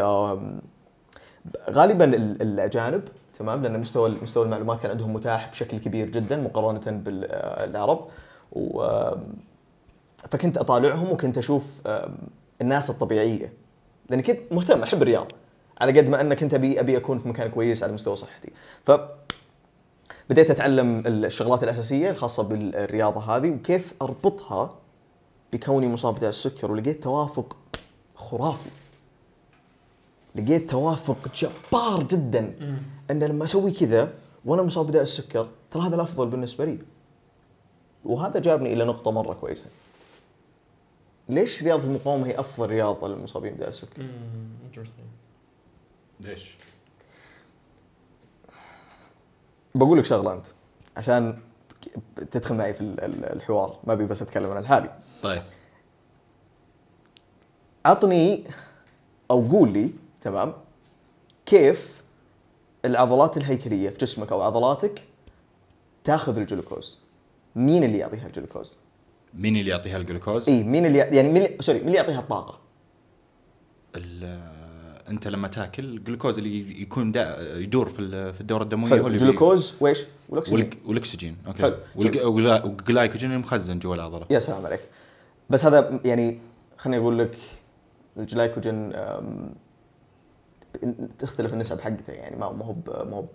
غالبا ال- الأجانب تمام؟ لأن مستوى مستوى المعلومات كان عندهم متاح بشكل كبير جدا مقارنة بالعرب و آم، فكنت أطالعهم وكنت أشوف الناس الطبيعية. لأني كنت مهتم أحب الرياضة. على قد ما أنك كنت ابي أبي أكون في مكان كويس على مستوى صحتي. ف بديت أتعلم الشغلات الأساسية الخاصة بالرياضة هذه وكيف أربطها بكوني مصاب بداء السكر ولقيت توافق خرافي. لقيت توافق جبار جدا. أن لما أسوي كذا وأنا مصاب بداء السكر ترى هذا الأفضل بالنسبة لي. وهذا جابني إلى نقطة مرة كويسة. ليش رياضة المقاومة هي أفضل رياضة للمصابين بداء السكر. ليش؟ بقول لك شغلة أنت عشان تدخل معي في ال- ال- الحوار ما أبي بس أتكلم عن الحالي. طيب. عطني أو قول لي تمام كيف العضلات الهيكلية في جسمك أو عضلاتك تاخذ الجلوكوز؟ مين اللي يعطيها الجلوكوز؟ مين اللي يعطيها الجلوكوز؟ إي مين اللي يعني مين sorry مين اللي يعطيها الطاقة؟ ال- انت لما تاكل الجلوكوز اللي يكون دا يدور في ال- في الدورة الدموية هو اللي الجلوكوز وإيش؟ والأكسجين. والأكسجين. okay. والجلايكوجين المخزن جوا العضله يا سلام عليك. بس هذا يعني خليني أقول لك الجلايكوجين تختلف النسب حقته يعني ما ما هو ب- ما هو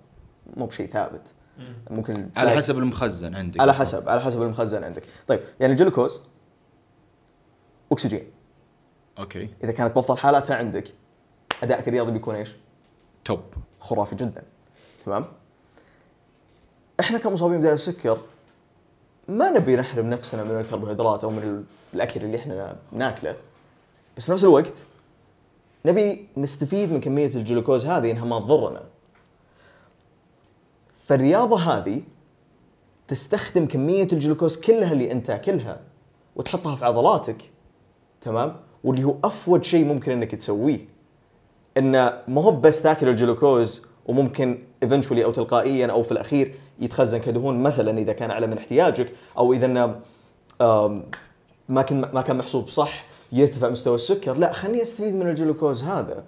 ما هو بشيء ثابت. مم. ممكن على حسب المخزن عندك على أصلاً. حسب على حسب المخزن عندك. طيب يعني الجلوكوز أكسجين. أوكي. إذا كانت بافضل حالاتها عندك ادائك الرياضي بيكون إيش؟ توب. خرافي جدا. تمام؟ إحنا كمصابين بداء السكر ما نبي نحرم نفسنا من الكربوهيدرات أو من ال- الأكل اللي إحنا ناكله. بس في نفس الوقت نبي نستفيد من كمية الجلوكوز هذه إنها ما تضرنا. فالرياضة هذه تستخدم كمية الجلوكوز كلها اللي أنت تاكلها وتحطها في عضلاتك تمام؟ واللي هو افوج شيء ممكن إنك تسويه. إنه ما هو بس تاكل الجلوكوز وممكن eventually أو تلقائيا أو في الأخير يتخزن كدهون مثلا إذا كان أعلى من احتياجك أو إذا إنه ما كان ما كان محسوب صح يرتفع مستوى السكر لا خليني أستفيد من الجلوكوز هذا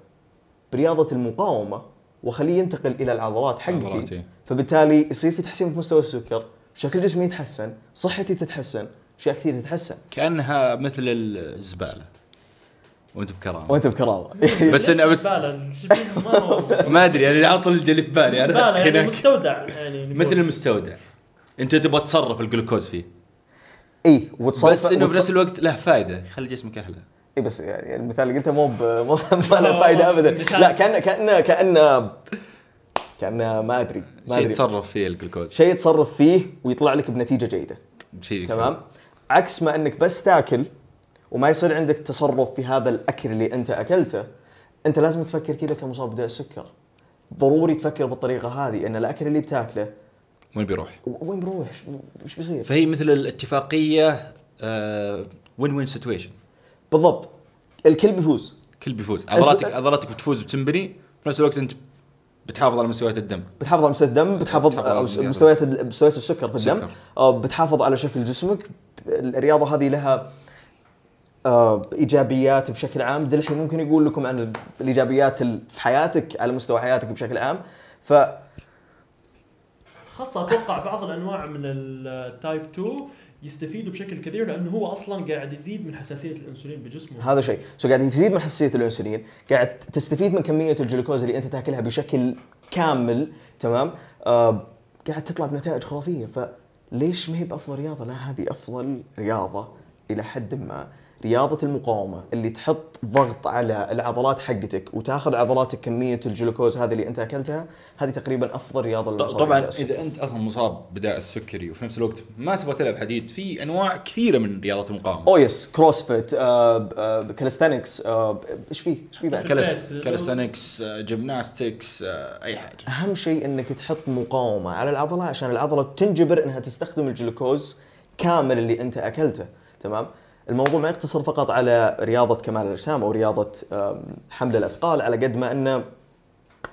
برياضة المقاومة وأخليه ينتقل إلى العضلات عضلات، حقتي. إيه. فبالتالي يصير في تحسين في مستوى السكر شكل جسمي يتحسن صحتي تتحسن أشياء كثير تتحسن. كأنها مثل الزبالة. وانت بكرامة. وانت بكرامة. (laughs) بس إنه بس (laughs) ما أدري يعني على طول اللي في بالي أنا يعني هناك. مستودع يعني. (laughs) مثل المستودع. أنت تبغى تصرف الجلوكوز فيه. اي وتصرف بس إنه بنفس الوقت له فائده يخلي جسمك أحلى. اي بس يعني المثال اللي قلته مو ب- مو ما له فائده ابدا. لا كان كان كان كان ما أدري ما شيء أدري. تصرف فيه الجلوكوز. شيء تصرف فيه ويطلع لك بنتيجة جيدة. شيء تمام؟ عكس ما إنك بس تاكل وما يصير عندك تصرف في هذا الأكل اللي أنت أكلته أنت لازم تفكر كذا كمصاب بداء السكر. ضروري تفكر بالطريقة هذه إن الأكل اللي بتاكله وين بيروح؟ وين بروح إيش بيصير؟ فهي مثل الاتفاقية win win situation بالضبط. الكل بيفوز. كل بيفوز. عضلاتك عضلاتك بتفوز وتنبني في نفس الوقت أنت بتحافظ على مستويات الدم. بتحافظ على مستوى الدم بتحافظ بتحافظ على مستويات مستويات مستويات السكر في الدم. آه، بتحافظ على شكل جسمك. الرياضة هذه لها إيجابيات بشكل عام. دلحين ممكن يقول لكم عن الإيجابيات ال- في حياتك على مستوى حياتك بشكل عام. ف خاصة أتوقع بعض الأنواع من الـ type 2 يستفيدوا بشكل كبير لأنه هو أصلا قاعد يزيد من حساسية الأنسولين بجسمه. هذا شيء. so قاعد يزيد من حساسية الأنسولين قاعد تستفيد من كمية الجلوكوز اللي أنت تاكلها بشكل كامل تمام؟ آه قاعد تطلع بنتائج خرافية. فليش ما هي بأفضل رياضة؟ لا هذه أفضل رياضة إلى حد ما. رياضة المقاومة اللي تحط ضغط على العضلات حقتك وتاخذ عضلاتك كمية الجلوكوز هذه اللي انت أكلتها هذه تقريبا أفضل للمصابين طبعا. إذا أنت أصلا مصاب بداء السكري وفي نفس الوقت ما تبغى تلعب حديد في أنواع كثيرة من رياضات المقاومة أو yes CrossFit آه آه calisthenics آه إيش فيه؟ إيش فيه بعد؟ calisthenics gymnastics أي حاجة أهم شيء إنك تحط مقاومة على العضلة عشان العضلة تنجبر إنها تستخدم الجلوكوز كامل اللي أنت أكلته تمام الموضوع ما يقتصر فقط على رياضة كمال الأجسام أو رياضة آم، حمل الأثقال على قد ما إنه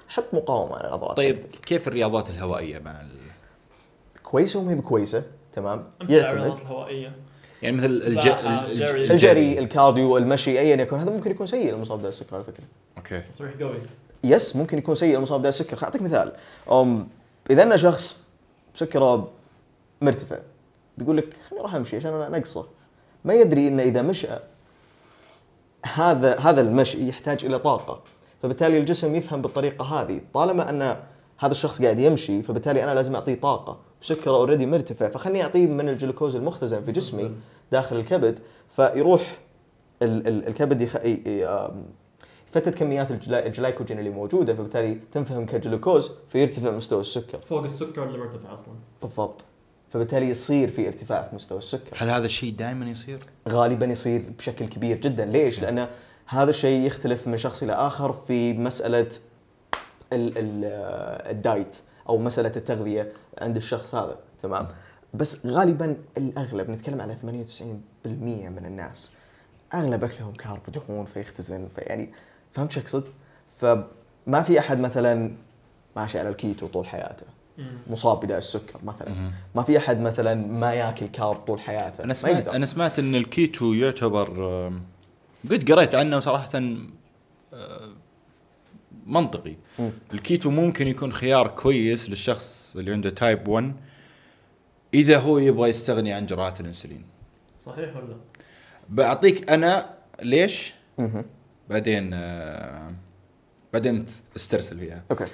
حط مقاومة على العضلات طيب حقتك. كيف الرياضات الهوائية مع ال... كويسة وما هي بكويسة تمام؟ يعتمد. الرياضات الهوائية. يعني مثل الج... سباحة، الج... جري. الجري. الكارديو المشي ايا يكن هذا ممكن يكون سيء للمصاب بداء السكر على فكرة. okay. تصريح قوي. yes ممكن يكون سيء المصاب بداء السكر. خل أعطيك مثال. أم إذا أنا شخص سكره مرتفع بيقول لك خليني أروح أمشي عشان أنا نقصه. ما يدري انه إذا مشى هذا هذا المشي يحتاج إلى طاقة. فبالتالي الجسم يفهم بالطريقة هذه. طالما أن هذا الشخص قاعد يمشي فبالتالي أنا لازم أعطيه طاقة. سكره اوريدي مرتفع. فخلني أعطيه من الجلوكوز المختزن في جسمي. داخل الكبد. فيروح ال- ال- الكبد يخ... يفتت كميات الجلا... الجلايكوجين اللي موجودة. فبالتالي تنفهم كجلوكوز فيرتفع مستوى السكر. فوق السكر اللي مرتفع أصلا. بالضبط. فبالتالي يصير في ارتفاع في مستوى السكر هل هذا الشيء دائما يصير؟ غالبا يصير بشكل كبير جدا ليش لأن هذا الشيء يختلف من شخص إلى آخر في مسألة ال ال الدايت أو مسألة التغذية عند الشخص هذا تمام بس غالبا الأغلب نتكلم على 98% من الناس أغلب أكلهم carb دهون فيختزن فيعني فهمت شو أقصد؟ فما في أحد مثلا ماشي على الكيتو طول حياته. مصاب بداء السكر مثلا. ما في أحد مثلا ما ياكل carb طول حياته أنا سمعت. أنا سمعت إن الكيتو يعتبر قد قريت عنه صراحة منطقي مم. الكيتو ممكن يكون خيار كويس للشخص اللي عنده type 1 إذا هو يبغى يستغني عن جرعات الإنسولين صحيح ولا لا؟ بعطيك أنا ليش. بعدين آه، بعدين استرسل فيها أوكي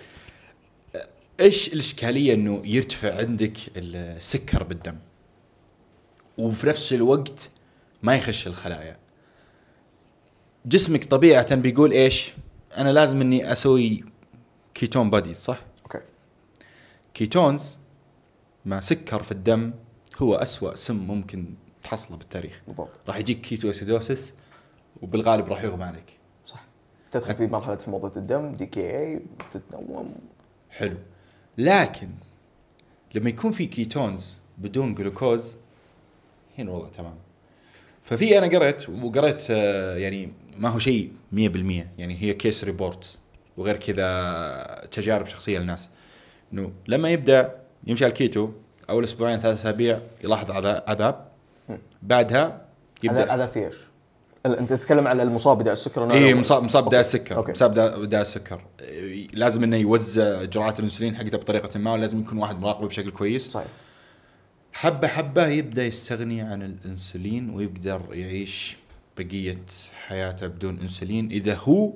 إيش الإشكالية إنه يرتفع عندك السكر بالدم؟ وفي نفس الوقت ما يخش الخلايا. جسمك طبيعة بيقول إيش؟ أنا لازم إني أسوي ketone body صح؟ okay. ketones مع سكر في الدم هو أسوأ سم ممكن تحصله بالتاريخ. بالضبط. راح يجيك ketoacidosis وبالغالب راح يغمى عليك. صح. تدخل في مرحلة حموضة الدم DKA تتنوم حلو. لكن لما يكون في ketones بدون جلوكوز هنا الوضع تمام ففي أنا قريت وقريت آه، يعني ما هو شيء 100% يعني هي case report وغير كذا تجارب شخصية للناس إنه لما يبدأ يمشي على الكيتو أول أسبوعين ثلاث أسابيع يلاحظ عذا- عذاب. بعدها يبدأ هذا في إيش؟ أنت تتكلم على المصاب بداء السكر اي؟ مصاب مصاب بداء. السكر. مصاب بداء بداء السكر إيه، لازم إنه يوزع جرعات الإنسولين حقته بطريقة ما ولازم يكون واحد مراقبه بشكل كويس صحيح حبه حبة يبدأ يستغني عن الإنسولين ويقدر يعيش بقية حياته بدون إنسولين إذا هو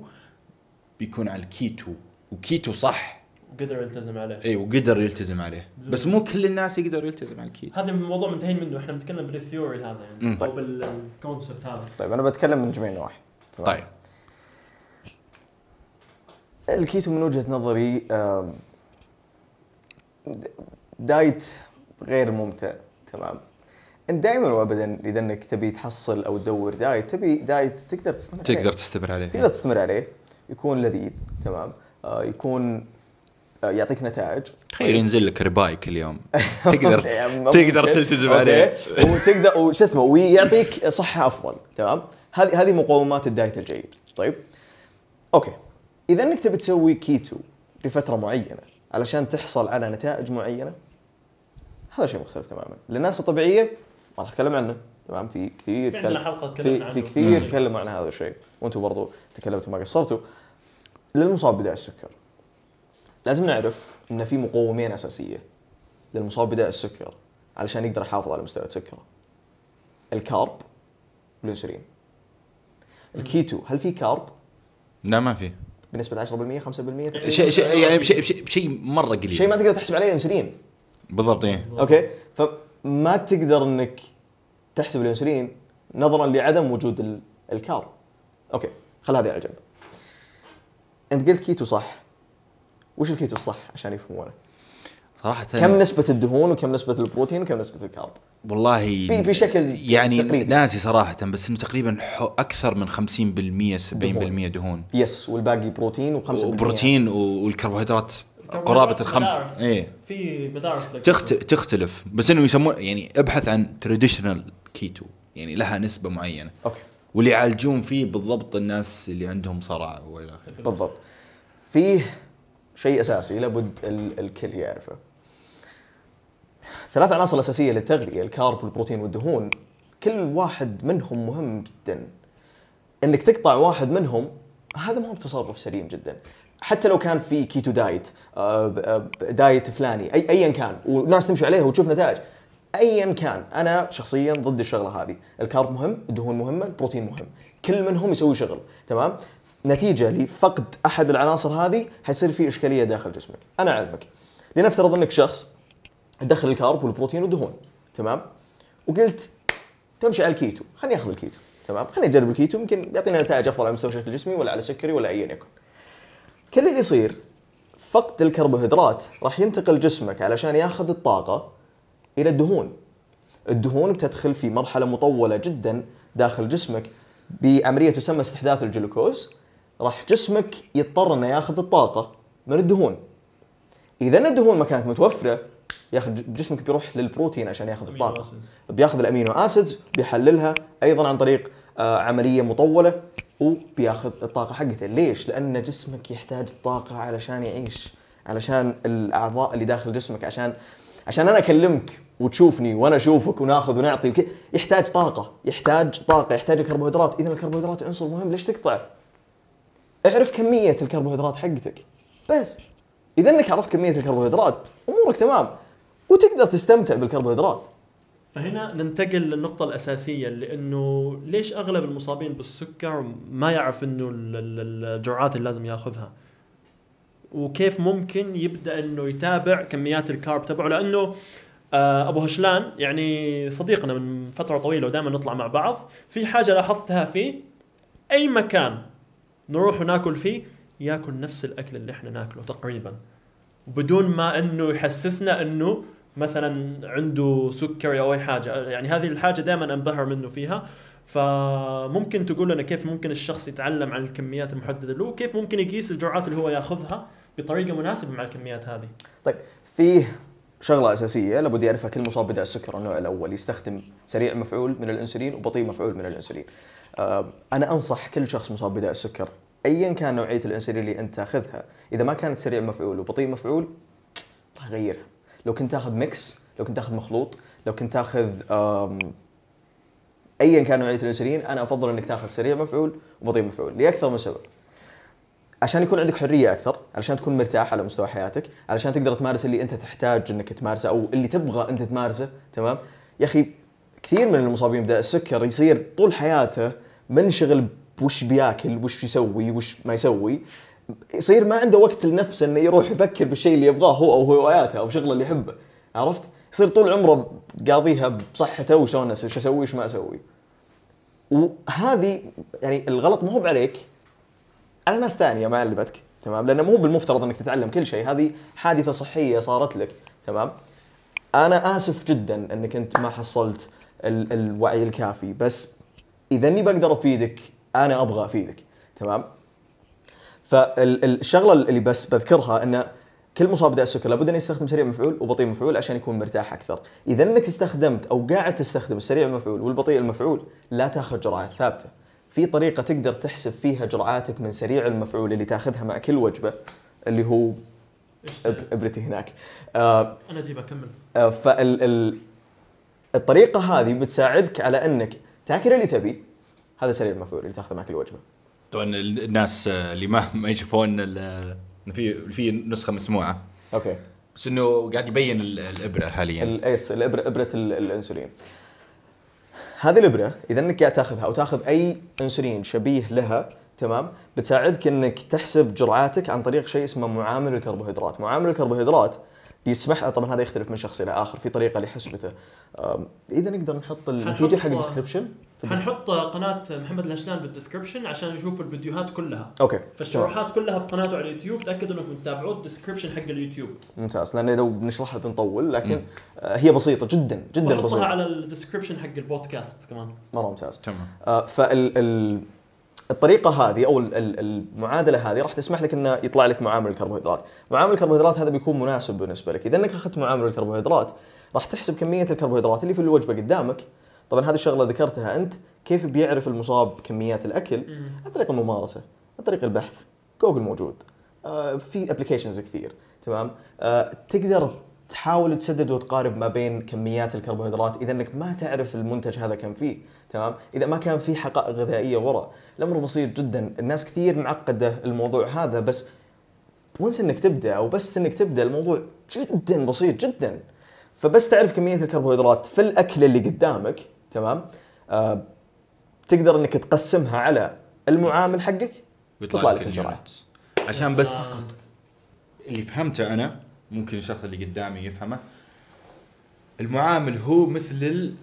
بيكون على الكيتو وكيتو صح وقدر يلتزم عليه. اي وقدر يلتزم عليه. بس مو كل الناس يقدروا يلتزم على الكيتو هذا الموضوع منتهين منه. إحنا بنتكلم بال theory هذا مم. يعني أو بال concept هذا. طيب أنا بتكلم من جميع النواحي؟ طيب. الكيتو من وجهة نظري diet غير ممتع. تمام. أنت دائما وابدا إذا إنك تبي تحصل أو تدور diet تبي diet تقدر تستمر عليه. تقدر تستمر عليه. تقدر تستمر عليه. يكون لذيذ. تمام. آه يكون يعطيك نتائج. تخيل ينزل لك rib-eye كل يوم (laughs) تقدر تقدر. تلتزم. عليه. وتقدر وش اسمه ويعطيك صحة أفضل. تمام؟ هذه هذه مقومات ال diet الجيد. طيب؟ okay. إذا إنك تبي تسوي كيتو لفترة معينة علشان تحصل على نتائج معينة هذا شيء مختلف تماما. للناس الطبيعية ما راح أتكلم عنه. تمام؟ في كثير في عندنا حلقة تكلمنا في عنه. في كثير تكلموا عن هذا الشيء. وأنتم برضو تكلمتوا ما قصرتوا. للمصاب بداء السكر. لازم نعرف إن في مقومين أساسية للمصاب بداء السكر علشان يقدر يحافظ على مستوى سكره ال carb والإنسولين. الكيتو هل في carb؟ لا ما في. بنسبة 10% 5% شيء شيء يعني بشيء بشيء بشيء مرة قليل. شيء ما تقدر تحسب عليه إنسولين. بالضبط إيه. okay؟ فما تقدر إنك تحسب الإنسولين نظرا لعدم وجود ال- ال carb. okay خل هذه على جنب. أنت قلت كيتو صح؟ وش الكيتو الصح عشان يفهمونه؟ صراحة كم نسبة الدهون وكم نسبة البروتين وكم نسبة ال carb؟ والله بشكل يعني تقريبي. ناسي صراحة بس إنه تقريبا حو- أكثر من 50% 70% دهون. yes والباقي بروتين و5% وبروتين و- والكربوهيدرات قرابة الخمس. إيه. في مدارس. تخت... تختلف. بس إنه يسمون يعني أبحث عن traditional keto يعني لها نسبة معينة. okay. واللي يعالجون فيه بالضبط الناس اللي عندهم صرع وإلى آخره. بالضبط. فيه شيء أساسي لابد ال- الكل يعرفه. ثلاث عناصر اساسيه للتغذية ال carb والبروتين والدهون كل واحد منهم مهم جدا. إنك تقطع واحد منهم هذا ما هو بتصرف سليم جدا. حتى لو كان في keto diet diet فلاني اي ايا كان وناس تمشي عليه وتشوف نتائج. ايا كان أنا شخصيا ضد الشغلة هذه. ال carb مهم الدهون مهمة البروتين مهم. كل منهم يسوي شغل تمام؟ نتيجة لفقد أحد العناصر هذه حيصير في إشكالية داخل جسمك. أنا اعلمك لنفترض إنك شخص تدخل ال carb والبروتين والدهون تمام؟ وقلت تمشي على الكيتو خليني أخذ الكيتو تمام؟ خليني أجرب الكيتو يمكن يعطينا نتائج أفضل على مستوى الشكل الجسمي ولا على سكري ولا ايا يكن. كل اللي يصير فقد الكربوهيدرات راح ينتقل جسمك علشان ياخذ الطاقة إلى الدهون. الدهون بتدخل في مرحلة مطولة جدا داخل جسمك. بعمليه تسمى استحداث الجلوكوز. راح جسمك يضطر إنه ياخذ الطاقة من الدهون. إذا الدهون ما كانت متوفرة ياخذ جسمك بيروح للبروتين عشان ياخذ الطاقة. بياخذ الأمينو أسيدز بيحللها أيضا عن طريق آه، عملية مطولة وبياخذ الطاقة حقته. ليش؟ لأن جسمك يحتاج الطاقة علشان يعيش علشان الأعضاء اللي داخل جسمك عشان عشان أنا أكلمك وتشوفني وأنا أشوفك وناخذ ونعطي وكي يحتاج طاقة يحتاج طاقة يحتاج الكربوهيدرات. إذا الكربوهيدرات عنصر مهم ليش تقطع اعرف كمية الكربوهيدرات حقتك. بس. إذا إنك عرفت كمية الكربوهيدرات أمورك تمام. وتقدر تستمتع بالكربوهيدرات. فهنا ننتقل للنقطة الأساسية لأنه ليش أغلب المصابين بالسكر ما يعرف إنه ال- ال- الجرعات اللي لازم ياخذها؟ وكيف ممكن يبدأ إنه يتابع كميات الكارب تبعه؟ لأنه آه، أبو هشلان يعني صديقنا من فترة طويلة ودائما نطلع مع بعض في حاجة لاحظتها فيه أي مكان. نروح وناكل فيه ياكل نفس الأكل اللي إحنا ناكله تقريبا. وبدون ما إنه يحسسنا إنه مثلا عنده سكري أو أي حاجة. يعني هذه الحاجة دائما أنبهر منه فيها. فممكن تقول لنا كيف ممكن الشخص يتعلم عن الكميات المحددة له؟ وكيف ممكن يقيس الجرعات اللي هو ياخذها بطريقة مناسبة مع الكميات هذه؟ طيب فيه شغلة أساسية لابد يعرفها كل مصاب بداء السكر النوع الأول يستخدم سريع مفعول من الإنسولين وبطيء مفعول من الإنسولين. آه، أنا أنصح كل شخص مصاب بداء السكر ايا كان نوعية الانسولين اللي أنت تاخذها، إذا ما كانت سريع مفعول وبطيء مفعول راح غيرها. لو كنت تاخذ ميكس، لو كنت تاخذ مخلوط، لو كنت تاخذ ايا كان نوعية الانسولين أنا أفضل إنك تاخذ سريع مفعول وبطيء مفعول لأكثر من سبب. عشان يكون عندك حرية أكثر، علشان تكون مرتاح على مستوى حياتك، علشان تقدر تمارس اللي أنت تحتاج إنك تمارسه أو اللي تبغى أنت تمارسه، تمام؟ يا أخي كثير من المصابين بداء السكر يصير طول حياته منشغل بوش بياكل، وش يسوي، وش ما يسوي، يصير ما عنده وقت لنفسه إنه يروح يفكر بالشيء اللي يبغاه هو أو هواياته أو شغلة اللي يحبه، عرفت؟ يصير طول عمره قاضيها بصحته وشلون إيش أسوي وش ما أسوي. وهذه يعني الغلط مو هو عليك على ناس ثانية ما علمتك تمام لأنه مو بالمفترض إنك تتعلم كل شيء هذه حادثة صحية صارت لك تمام أنا آسف جدا إنك أنت ما حصلت ال- الوعي الكافي بس إذا إني بقدر أفيدك أنا أبغى أفيدك تمام فالشغلة اللي بس بذكرها إن كل مصاب بداء السكر لابد انه يستخدم سريع مفعول وبطيء مفعول عشان يكون مرتاح أكثر. إذا إنك استخدمت أو قاعد تستخدم السريع المفعول والبطيء المفعول لا تأخذ جرعات ثابتة. في طريقة تقدر تحسب فيها جرعاتك من سريع المفعول اللي تأخذها مع كل وجبة اللي هو إبرتي هناك. آه أنا أجيب أكمل آه، فال ال- الطريقة هذه بتساعدك على إنك تاكل اللي تبي. هذا سريع المفعول اللي تاخذه مع كل وجبه. طبعا ال- الناس آه، اللي ما ما يشوفون إنه في في نسخة مسموعة. أوكي. بس إنه قاعد يبين ال- الإبرة حاليا. اللي هي الإبرة إبرة ال- الإنسولين. هذه الإبرة إذا إنك قاعد تاخذها أو تاخذ أي إنسولين شبيه لها تمام؟ بتساعدك إنك تحسب جرعاتك عن طريق شيء اسمه معامل الكربوهيدرات، معامل الكربوهيدرات بيسمح طبعا هذا يختلف من شخص إلى آخر في طريقة لحسبته. إذا نقدر نحط الفيديو حق ال description حنحط قناة محمد الهشلان بال description عشان يشوفوا الفيديوهات كلها. أوكي فالشروحات كلها بقناته على اليوتيوب تأكدوا إنكم تتابعوا ال description حق اليوتيوب. ممتاز لأن لو بنشرحها بنطول لكن آه، هي بسيطة جدا جدا بسيطة. على ال description حق البودكاست كمان. مرة ممتاز. تمام. آه، فال ال- الطريقة هذه أو ال- ال- المعادلة هذه راح تسمح لك إنه يطلع لك معامل الكربوهيدرات، معامل الكربوهيدرات هذا بيكون مناسب بالنسبة لك، إذا إنك أخذت معامل الكربوهيدرات راح تحسب كمية الكربوهيدرات اللي في الوجبة قدامك، طبعا هذه الشغلة ذكرتها أنت، كيف بيعرف المصاب كميات الأكل؟ عن طريق الممارسة، عن طريق البحث، جوجل موجود، آه، في applications كثير، تمام؟ آه، تقدر تحاول تسدد وتقارب ما بين كميات الكربوهيدرات إذا إنك ما تعرف المنتج هذا كم فيه. تمام؟ إذا ما كان في حقائق غذائية ورا الأمر بسيط جدا. الناس كثير معقدة الموضوع هذا بس وانس إنك تبدأ أو بس إنك تبدأ الموضوع جدا بسيط جدا. فبس تعرف كمية الكربوهيدرات في الأكل اللي قدامك تمام؟ آه تقدر إنك تقسمها على المعامل حقك بيطلع تطلع لك اليونت عشان بس اللي فهمته أنا ممكن الشخص اللي قدامي يفهمه المعامل هو مثل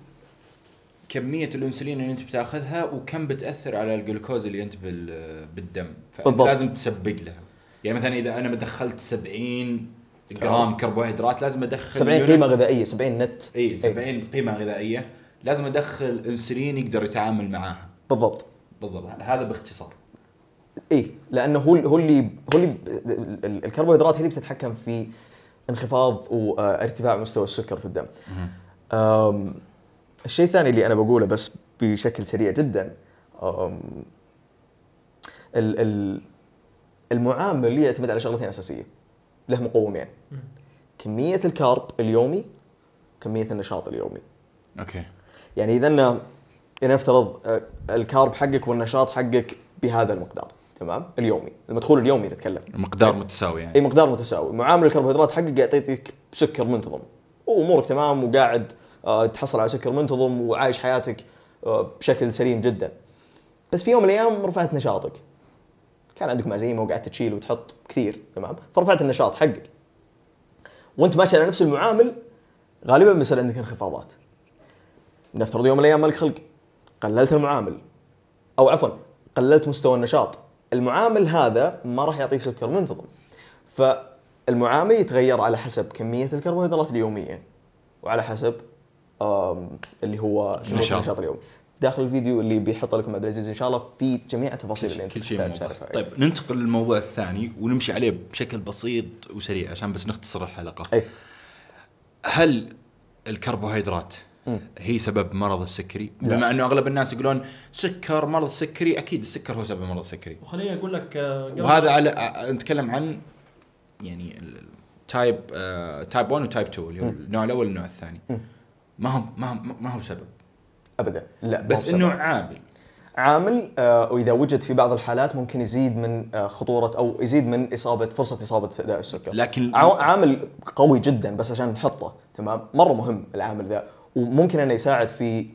ال... كمية الإنسولين اللي أنت بتاخذها وكم بتأثر على الجلوكوز اللي أنت بال... بالدم. بالضبط. لازم تسبق لها. يعني مثلا إذا أنا دخلت 70 جرام كربوهيدرات لازم أدخل 70 unit- قيمة غذائية 70 unit. إي 70 قيمة غذائية. لازم أدخل إنسولين يقدر يتعامل معاها. بالضبط. بالضبط. هذا باختصار. إي لأنه هو هو اللي هو اللي ال- ال- الكربوهيدرات هي اللي بتتحكم في انخفاض وارتفاع مستوى السكر في الدم. الشيء الثاني اللي أنا بقوله بس بشكل سريع جدا المعامل يعتمد على شغلتين أساسية له مقومين. كمية ال carb اليومي كمية النشاط اليومي. أوكي. يعني إذا إن- إذا نفترض آه، ال carb حقك والنشاط حقك بهذا المقدار تمام؟ اليومي. المدخول اليومي نتكلم. مقدار متساوي إي يعني مقدار متساوي. معامل الكربوهيدرات حقك يعطيك سكر منتظم. وأمورك تمام وقاعد تحصل على سكر منتظم وعايش حياتك آه، بشكل سليم جدا. بس في يوم من الأيام رفعت نشاطك. كان عندكم عزيمه وقعدت تشيل وتحط كثير تمام؟ فرفعت النشاط حقك. وأنت ماشي على نفس المعامل غالبا بيصير عندك انخفاضات. نفترض يوم من الأيام مالك خلق. قللت المعامل. أو عفوا قللت مستوى النشاط. المعامل هذا ما راح يعطيك سكر منتظم. فالمعامل يتغير على حسب كمية الكربوهيدرات اليومية. وعلى حسب اللي هو كمية النشاط. النشاط اليومي داخل الفيديو اللي بيحط لكم عبد العزيز إن شاء الله في جميع التفاصيل اللي أنت كل شيء طيب ننتقل للموضوع الثاني ونمشي عليه بشكل بسيط وسريع عشان بس نختصر الحلقة أي هل الكربوهيدرات. هي سبب مرض السكري لا. بما أنه أغلب الناس يقولون سكر مرض السكري أكيد السكر هو سبب مرض السكري وخليني أقول لك آه، وهذا على آه، نتكلم عن يعني type type 1 و type 2 اللي هو. النوع الأول والنوع الثاني مم. ما هو ما هو ما هو سبب. ابدا. لا بس. إنه عامل. عامل آه، وإذا وجد في بعض الحالات ممكن يزيد من آه، خطورة أو يزيد من إصابة فرصة إصابة داء السكر. لكن عا- عامل قوي جدا بس عشان نحطه تمام؟ مرة مهم العامل ذا. وممكن إنه يساعد في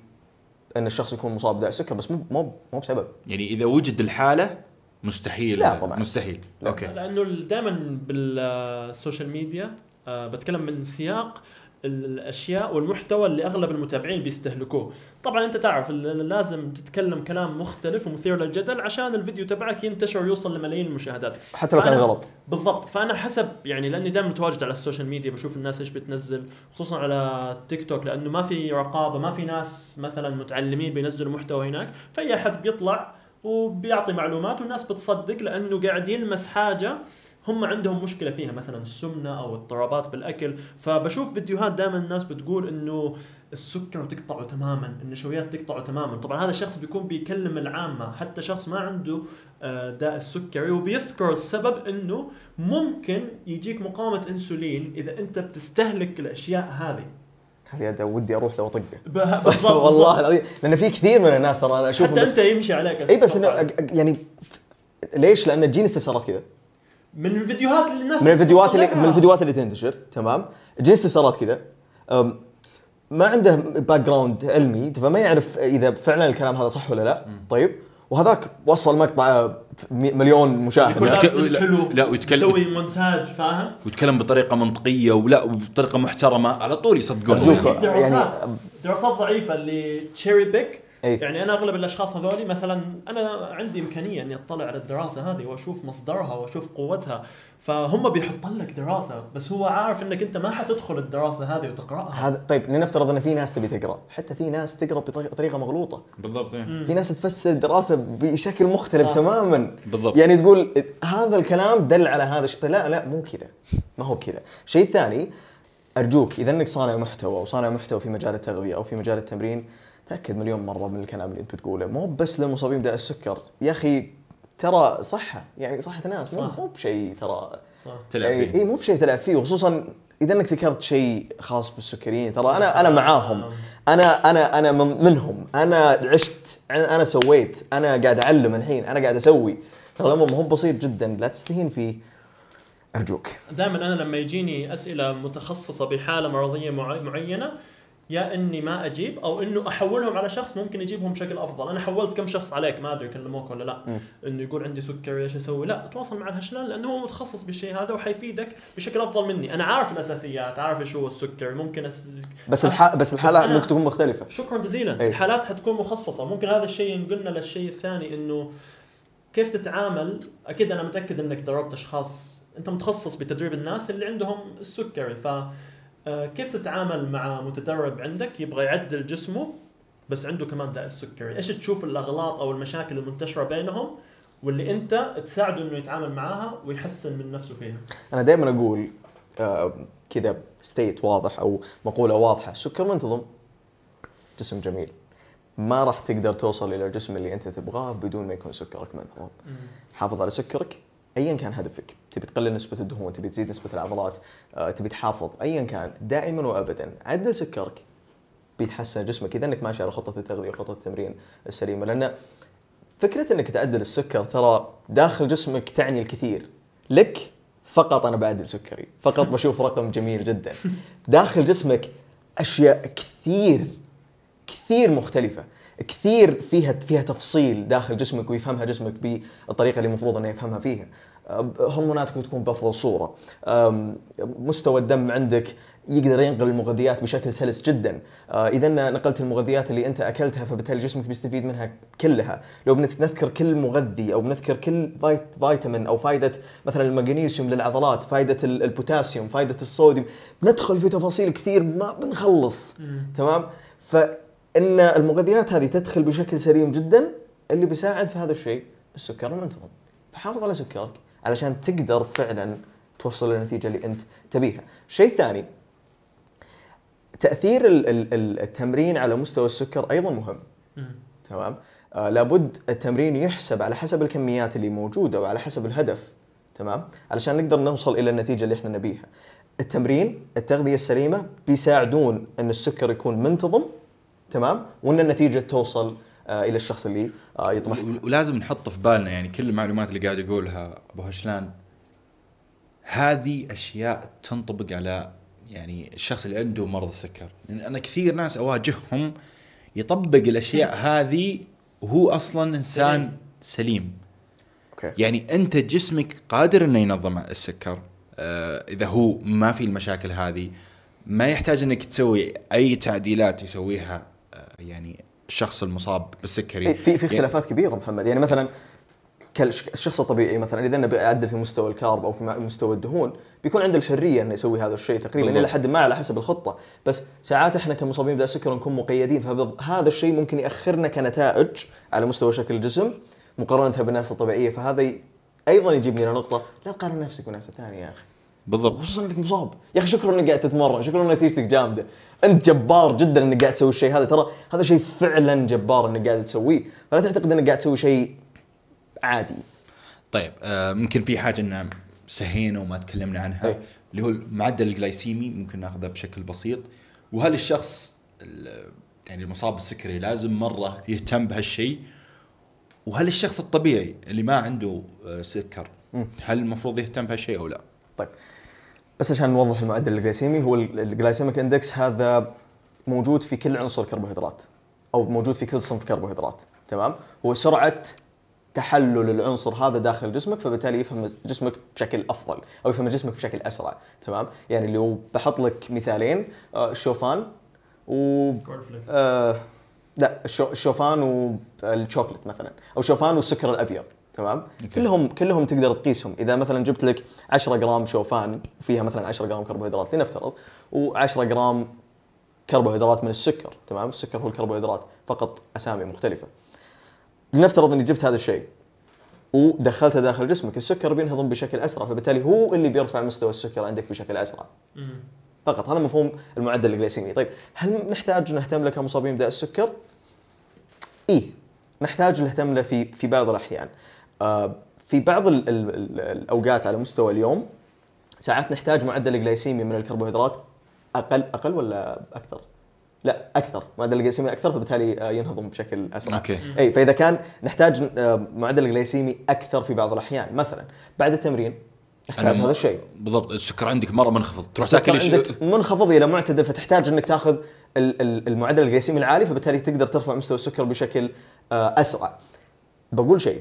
إن الشخص يكون مصاب بداء السكر بس مو مو مو بسبب. يعني إذا وجد الحالة مستحيل. لا طبعاً. مستحيل. لا. أوكي. لأنه دائما بال social media آه، بتكلم من سياق الأشياء والمحتوى اللي أغلب المتابعين بيستهلكوه. طبعا أنت تعرف لازم تتكلم كلام مختلف ومثير للجدل عشان الفيديو تبعك ينتشر ويوصل لملايين المشاهدات. حتى لو كان غلط. بالضبط. فأنا حسب يعني لأني دائما متواجد على ال social media بشوف الناس إيش بتنزل خصوصا على تيك توك لأنه ما في رقابة ما في ناس مثلا متعلمين بينزلوا محتوى هناك. فأي أحد بيطلع وبيعطي معلومات والناس بتصدق لأنه قاعد يلمس حاجة هم عندهم مشكلة فيها مثلا السمنة أو اضطرابات بالأكل. فبشوف فيديوهات دائما الناس بتقول إنه السكر تقطعه تماما النشويات تقطعه تماما. طبعا هذا الشخص بيكون بيكلم العامة حتى شخص ما عنده آه، داء السكري وبيذكر السبب إنه ممكن يجيك مقاومة إنسولين إذا أنت بتستهلك الأشياء هذه. أنا ودي أروح لو اطقه (laughs) (laughs) بالضبط والله العظيم. لأن في كثير من الناس ترى أنا أشوفهم حتى أنت يمشي عليك اي بس إنه يعني ليش؟ لأن تجيني استفسارات كذا. من الفيديوهات اللي الناس من الفيديوهات اللي. من الفيديوهات اللي تنتشر تمام؟ تجيني استفسارات كذا. ما عنده background علمي فما يعرف إذا فعلا الكلام هذا صح ولا لا. طيب. وهذاك وصل مقطع مليون مشاهد. ويتك- لا- حلو لا، ويتكلم- يسوي مونتاج فاهم؟ ويتكلم بطريقة منطقية ولا وبطريقة محترمة على طول يصدقون يعني- دراسات ضعيفة اللي تشيري بيك أي. يعني أنا أغلب الأشخاص هذولي مثلا أنا عندي إمكانية إني أطلع على الدراسة هذه وأشوف مصدرها وأشوف قوتها فهم بيحط لك دراسة بس هو عارف إنك أنت ما حتدخل الدراسة هذه وتقرأها هذا طيب لنفترض إن في ناس تبي تقرأ حتى في ناس تقرأ بطريقه مغلوطة بالضبط إيه. في ناس تفسر الدراسه بشكل مختلف صح. تماما بالضبط. يعني تقول هذا الكلام دل على هذا الشيء لا لا مو كذا ما هو كذا شيء ثاني أرجوك إذا إنك صانع محتوى وصانع محتوى في مجال التغذية أو في مجال التمرين تأكد مليون مرة من الكلام اللي انت بتقوله. مو بس للمصابين بداء السكر. يا أخي ترى صحة. يعني صحة ناس مو صح. مو بشيء ترى. صح. تلعب اي فيه. إي، مو بشيء تلعب فيه. وخصوصا إذا إنك ذكرت شيء خاص بالسكريين. ترى أنا أنا معاهم. أنا أنا أنا من- منهم. أنا عشت. أنا سويت. أنا قاعد أعلم الحين. أنا قاعد أسوي. ترى الامر مو بسيط جدا. لا تستهين فيه. أرجوك. دائما أنا لما يجيني أسئلة متخصصة بحالة مرضية معي- معينة يا إني ما أجيب أو إنه أحولهم على شخص ممكن يجيبهم بشكل أفضل، أنا حولت كم شخص عليك ما أدري كلموك ولا لا، مم. إنه يقول عندي سكري إيش أسوي؟ لا تواصل مع الهشلان لأنه هو متخصص بالشيء هذا وحيفيدك بشكل أفضل مني، أنا عارف الأساسيات، عارف إيش هو السكري، ممكن أس... بس الح... بس الحالات أنا- ممكن تكون مختلفة. شكرا جزيلا. أي. الحالات حتكون مخصصة. ممكن هذا الشيء ينقلنا للشيء الثاني إنه كيف تتعامل؟ أكيد أنا متأكد إنك دربت أشخاص. أنت متخصص بتدريب الناس اللي عندهم السكري ف كيف تتعامل مع متدرب عندك؟ يبغى يعدل جسمه بس عنده كمان داء السكري. إيش تشوف الأغلاط أو المشاكل المنتشرة بينهم واللي أنت تساعده إنه يتعامل معاها ويحسن من نفسه فيها؟ أنا دائما أقول آه كذا ستيت واضح أو مقولة واضحة. السكر منتظم جسم جميل. ما راح تقدر توصل إلى الجسم اللي أنت تبغاه بدون ما يكون سكرك منتظم. حافظ على سكرك. ايا كان هدفك. تبي تقلل نسبة الدهون تبي تزيد نسبة العضلات آه، تبي تحافظ ايا كان دائما وابدا. عدل سكرك. بيتحسن جسمك. إذا إنك ماشي على خطة التغذية وخطه التمرين السليمة. لأن فكرة إنك تعدل السكر ترى داخل جسمك تعني الكثير. لك فقط أنا بعدل سكري. فقط بشوف رقم جميل جدا. داخل جسمك أشياء كثير كثير مختلفة. كثير فيها فيها تفصيل داخل جسمك ويفهمها جسمك بالطريقة اللي المفروض إنه يفهمها فيها. هرموناتك تكون بأفضل صورة. أم، مستوى الدم عندك يقدر ينقل المغذيات بشكل سلس جدا. آه، إذا نقلت المغذيات اللي أنت أكلتها فبالتالي جسمك بيستفيد منها كلها. لو بنذكر كل مغذي أو بنذكر كل فيت فيتامين أو فائده مثلا المغنيسيوم للعضلات فائده ال- البوتاسيوم فائده الصوديوم ندخل في تفاصيل كثير ما بنخلص. تمام؟ فان المغذيات هذه تدخل بشكل سليم جدا اللي بيساعد في هذا الشيء السكر المنتظم. فحافظ على سكرك علشان تقدر فعلا توصل للنتيجه اللي أنت تبيها. شيء ثاني تأثير ال- ال- ال- التمرين على مستوى السكر أيضا مهم. تمام؟ آه لابد التمرين يحسب على حسب الكميات اللي موجودة وعلى حسب الهدف. تمام؟ علشان نقدر نوصل إلى النتيجة اللي إحنا نبيها. التمرين التغذية السليمة بيساعدون إن السكر يكون منتظم تمام؟ وإن النتيجة توصل آه إلى الشخص اللي آه يطمح. ولازم نحط في بالنا يعني كل المعلومات اللي قاعد يقولها أبو هشلان هذه أشياء تنطبق على يعني الشخص اللي عنده مرض السكر. لأن أنا كثير ناس أواجههم يطبق الأشياء هذه وهو أصلا إنسان سليم. أوكي. يعني أنت جسمك قادر إنه ينظم السكر آه إذا هو ما في المشاكل هذه ما يحتاج إنك تسوي أي تعديلات يسويها يعني الشخص المصاب بالسكري. إيه، في في يعني- اختلافات كبيرة محمد. يعني مثلا الشخص الطبيعي مثلا إذا أنا بيعدل في مستوى الكارب أو في مستوى الدهون بيكون عنده الحرية إنه يسوي هذا الشيء تقريبا. إلى حد ما على حسب الخطة. بس ساعات إحنا كمصابين بداء السكر نكون مقيدين فهذا الشيء ممكن يأخرنا كنتائج على مستوى شكل الجسم مقارنة بالناس الطبيعية. فهذا أيضا يجيبني إلى نقطة لا تقارن نفسك بناس ثانية يا أخي. بالضبط. خصوصا إنك مصاب. يا أخي شكرا إنك قاعد تتمرن. شكرا إن نتيجتك جامدة. أنت جبار جدا إنك قاعد تسوي الشيء. هذا ترى هذا شيء فعلا جبار إنك قاعد تسويه. فلا تعتقد إنك قاعد تسوي شيء عادي. طيب آه ممكن في حاجة إن سهينا وما تكلمنا عنها أي. اللي هو المعدل الجلايسيمي ممكن ناخذه بشكل بسيط. وهل الشخص ال- يعني المصاب بالسكري لازم مرة يهتم بهالشيء؟ وهل الشخص الطبيعي اللي ما عنده آه، سكر. هل المفروض يهتم بهالشيء أو لا؟ طيب. بس عشان نوضح المعدل الجلايسيمي هو ال- ال glycemic index هذا موجود في كل عنصر كربوهيدرات أو موجود في كل صنف كربوهيدرات تمام؟ هو سرعة تحلل العنصر هذا داخل جسمك فبالتالي يفهم جسمك بشكل أفضل أو يفهم جسمك بشكل أسرع تمام؟ يعني لو بحط لك مثالين آه، الشوفان و آه لا الشو- الشوفان والشوكلت مثلا أو الشوفان والسكر الأبيض. تمام؟ أوكي. كلهم كلهم تقدر تقيسهم. إذا مثلا جبت لك 10 جرام شوفان وفيها مثلا 10 جرام كربوهيدرات لنفترض و10 جرام كربوهيدرات من السكر تمام؟ السكر هو الكربوهيدرات فقط أسامي مختلفة. لنفترض إني جبت هذا الشيء ودخلته داخل جسمك السكر بينهضم بشكل أسرع فبالتالي هو اللي بيرفع مستوى السكر عندك بشكل أسرع. مم. فقط. هذا مفهوم المعدل الجليسيمي. طيب هل نحتاج نهتم له كمصابين بداء السكر إيه. نحتاج نهتم له في في بعض الأحيان. في بعض ال ال ال الأوقات على مستوى اليوم ساعات نحتاج معدل جليسيمي من الكربوهيدرات أقل أقل ولا أكثر؟ لا أكثر. معدل الجليسيمي أكثر فبالتالي آه، ينهضم بشكل أسرع. okay. إي فإذا كان نحتاج آه، معدل جليسيمي أكثر في بعض الأحيان. مثلا بعد التمرين م- هذا الشيء. بالضبط السكر عندك مرة منخفض. تروح تاكل شيء. عندك منخفض إلى معتدل فتحتاج إنك تاخذ ال- ال- المعدل الجليسيمي العالي فبالتالي تقدر ترفع مستوى السكر بشكل آه، أسرع. بقول شيء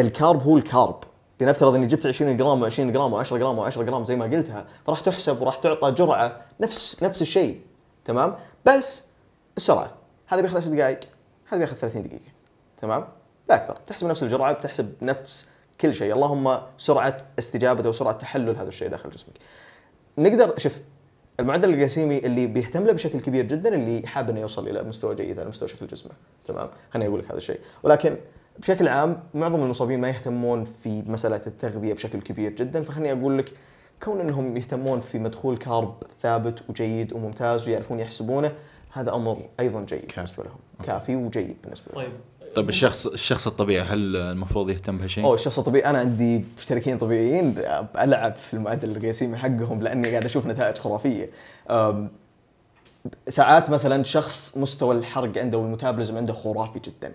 ال carb هو ال carb. لنفترض إني جبت 20 جرام و20 جرام و10 جرام و10 جرام زي ما قلتها فراح تحسب وراح تعطى جرعة نفس نفس الشيء. تمام؟ بس السرعة. هذا بياخذ 10 دقائق هذا بياخذ 30 دقيقة. تمام؟ لا أكثر. تحسب نفس الجرعة بتحسب نفس كل شيء. اللهم سرعة استجابة أو سرعه تحلل هذا الشيء داخل جسمك. نقدر شوف المعدل الجليسيمي اللي بيهتم له بشكل كبير جدا اللي حاب إنه يوصل إلى مستوى جيد على مستوى شكل جسمه. تمام؟ خليني أقول لك هذا الشيء. ولكن بشكل عام معظم المصابين ما يهتمون في مسألة التغذية بشكل كبير جدا فخليني أقول لك كون إنهم يهتمون في مدخول carb ثابت وجيد وممتاز ويعرفون يحسبونه هذا أمر أيضا جيد كافي. بالنسبة لهم okay. كافي وجيد بالنسبة لهم طيب طيب الشخص الشخص الطبيعي هل المفروض يهتم بهالشيء؟ أوه الشخص الطبيعي أنا عندي مشتركين طبيعيين ألعب في المعدل الجليسيمي حقهم لأني قاعد أشوف نتائج خرافية. ساعات مثلا شخص مستوى الحرق عنده وال metabolism عنده خرافي جدا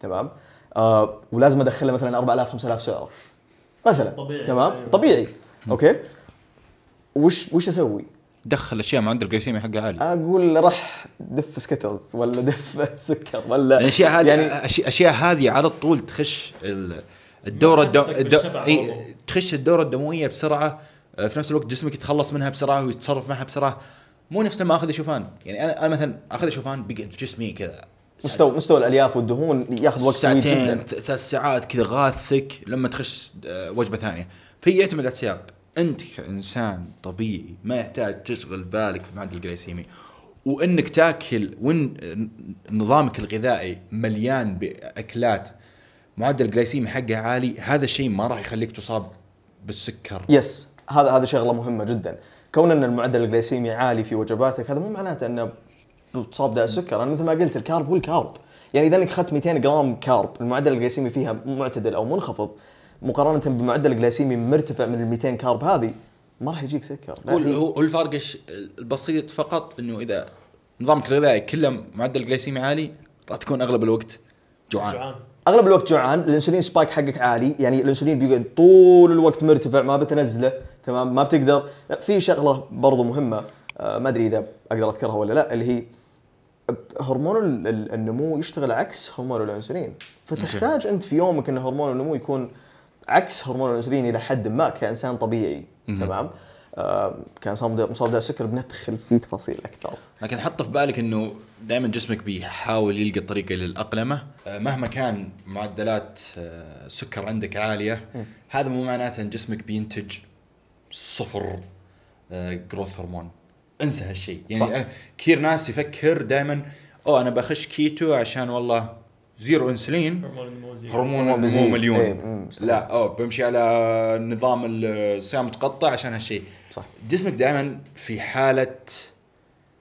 تمام؟ أه ولازم ادخله مثلا 4000 5000 سعره مثلا طبيعي. تمام؟ أيوة. طبيعي okay؟ وش وش أسوي؟ دخل أشياء معدل الجليسيمي حقه عالي أقول راح دف سكتلز ولا دف (laughs) سكر ولا الاشياء هذه يعني يعني أشياء هذه على طول تخش ال- الدورة الدو... برضو. تخش الدورة الدموية بسرعة آه، في نفس الوقت جسمك يتخلص منها بسرعة ويتصرف معها بسرعة مو نفس ما اخذ شوفان يعني أنا أنا مثلا أخذ شوفان بيقعد في جسمي كذا مستوى مستوى الألياف والدهون ياخذ وقت ساعتين ثلاث ساعات كذا غاثك لما تخش آه، وجبة ثانية. في يعتمد على السياق أنت كإنسان طبيعي ما يحتاج تشغل بالك بمعدل الجليسيمي وإنك تاكل وان نظامك الغذائي مليان بأكلات معدل الجليسيمي حقها عالي هذا الشيء ما راح يخليك تصاب بالسكر. yes. هذا هذا شغلة مهمة جدا. كون إن المعدل الجليسيمي عالي في وجباتك هذا مو معناته إنه تصاب داء السكر أنا مثل ما قلت ال carb هو ال carb. يعني إذا أنك أخذت 200 جرام carb المعدل الجليسيمي فيها معتدل أو منخفض مقارنة بمعدل الجليسيمي مرتفع من ال 200 carb هذه ما راح يجيك سكر. هو الفرق البسيط فقط إنه إذا نظامك الغذائي كله معدل جليسيمي عالي راح تكون أغلب الوقت جوعان. جوعان. أغلب الوقت جوعان الإنسولين سبايك حقك عالي يعني الإنسولين بيقعد طول الوقت مرتفع ما بتنزله تمام؟ ما بتقدر. لا، في شغلة برضو مهمة آه، ما أدري إذا أقدر أذكرها ولا لا اللي هي هرمون ال- ال- النمو يشتغل عكس هرمون الأنسولين. فتحتاج أنت في يومك إن هرمون النمو يكون عكس هرمون الأنسولين إلى حد ما كإنسان طبيعي. تمام؟ آه، كإنسان مصاب السكر بندخل في تفاصيل أكثر. لكن حط في بالك إنه دائما جسمك بيحاول يلقى طريقة للأقلمة. آه، مهما كان معدلات آه، السكر عندك عالية هذا مو معناته إن جسمك بينتج صفر growth hormone انسى هالشيء. يعني صح. آه، كثير ناس يفكر دائما أوه أنا بخش كيتو عشان والله zero insulin هرمون النمو. مليون. إيه، مم، مستوعب. لا أوه بمشي على نظام الصيام متقطع عشان هالشيء. صح. جسمك دائما في حالة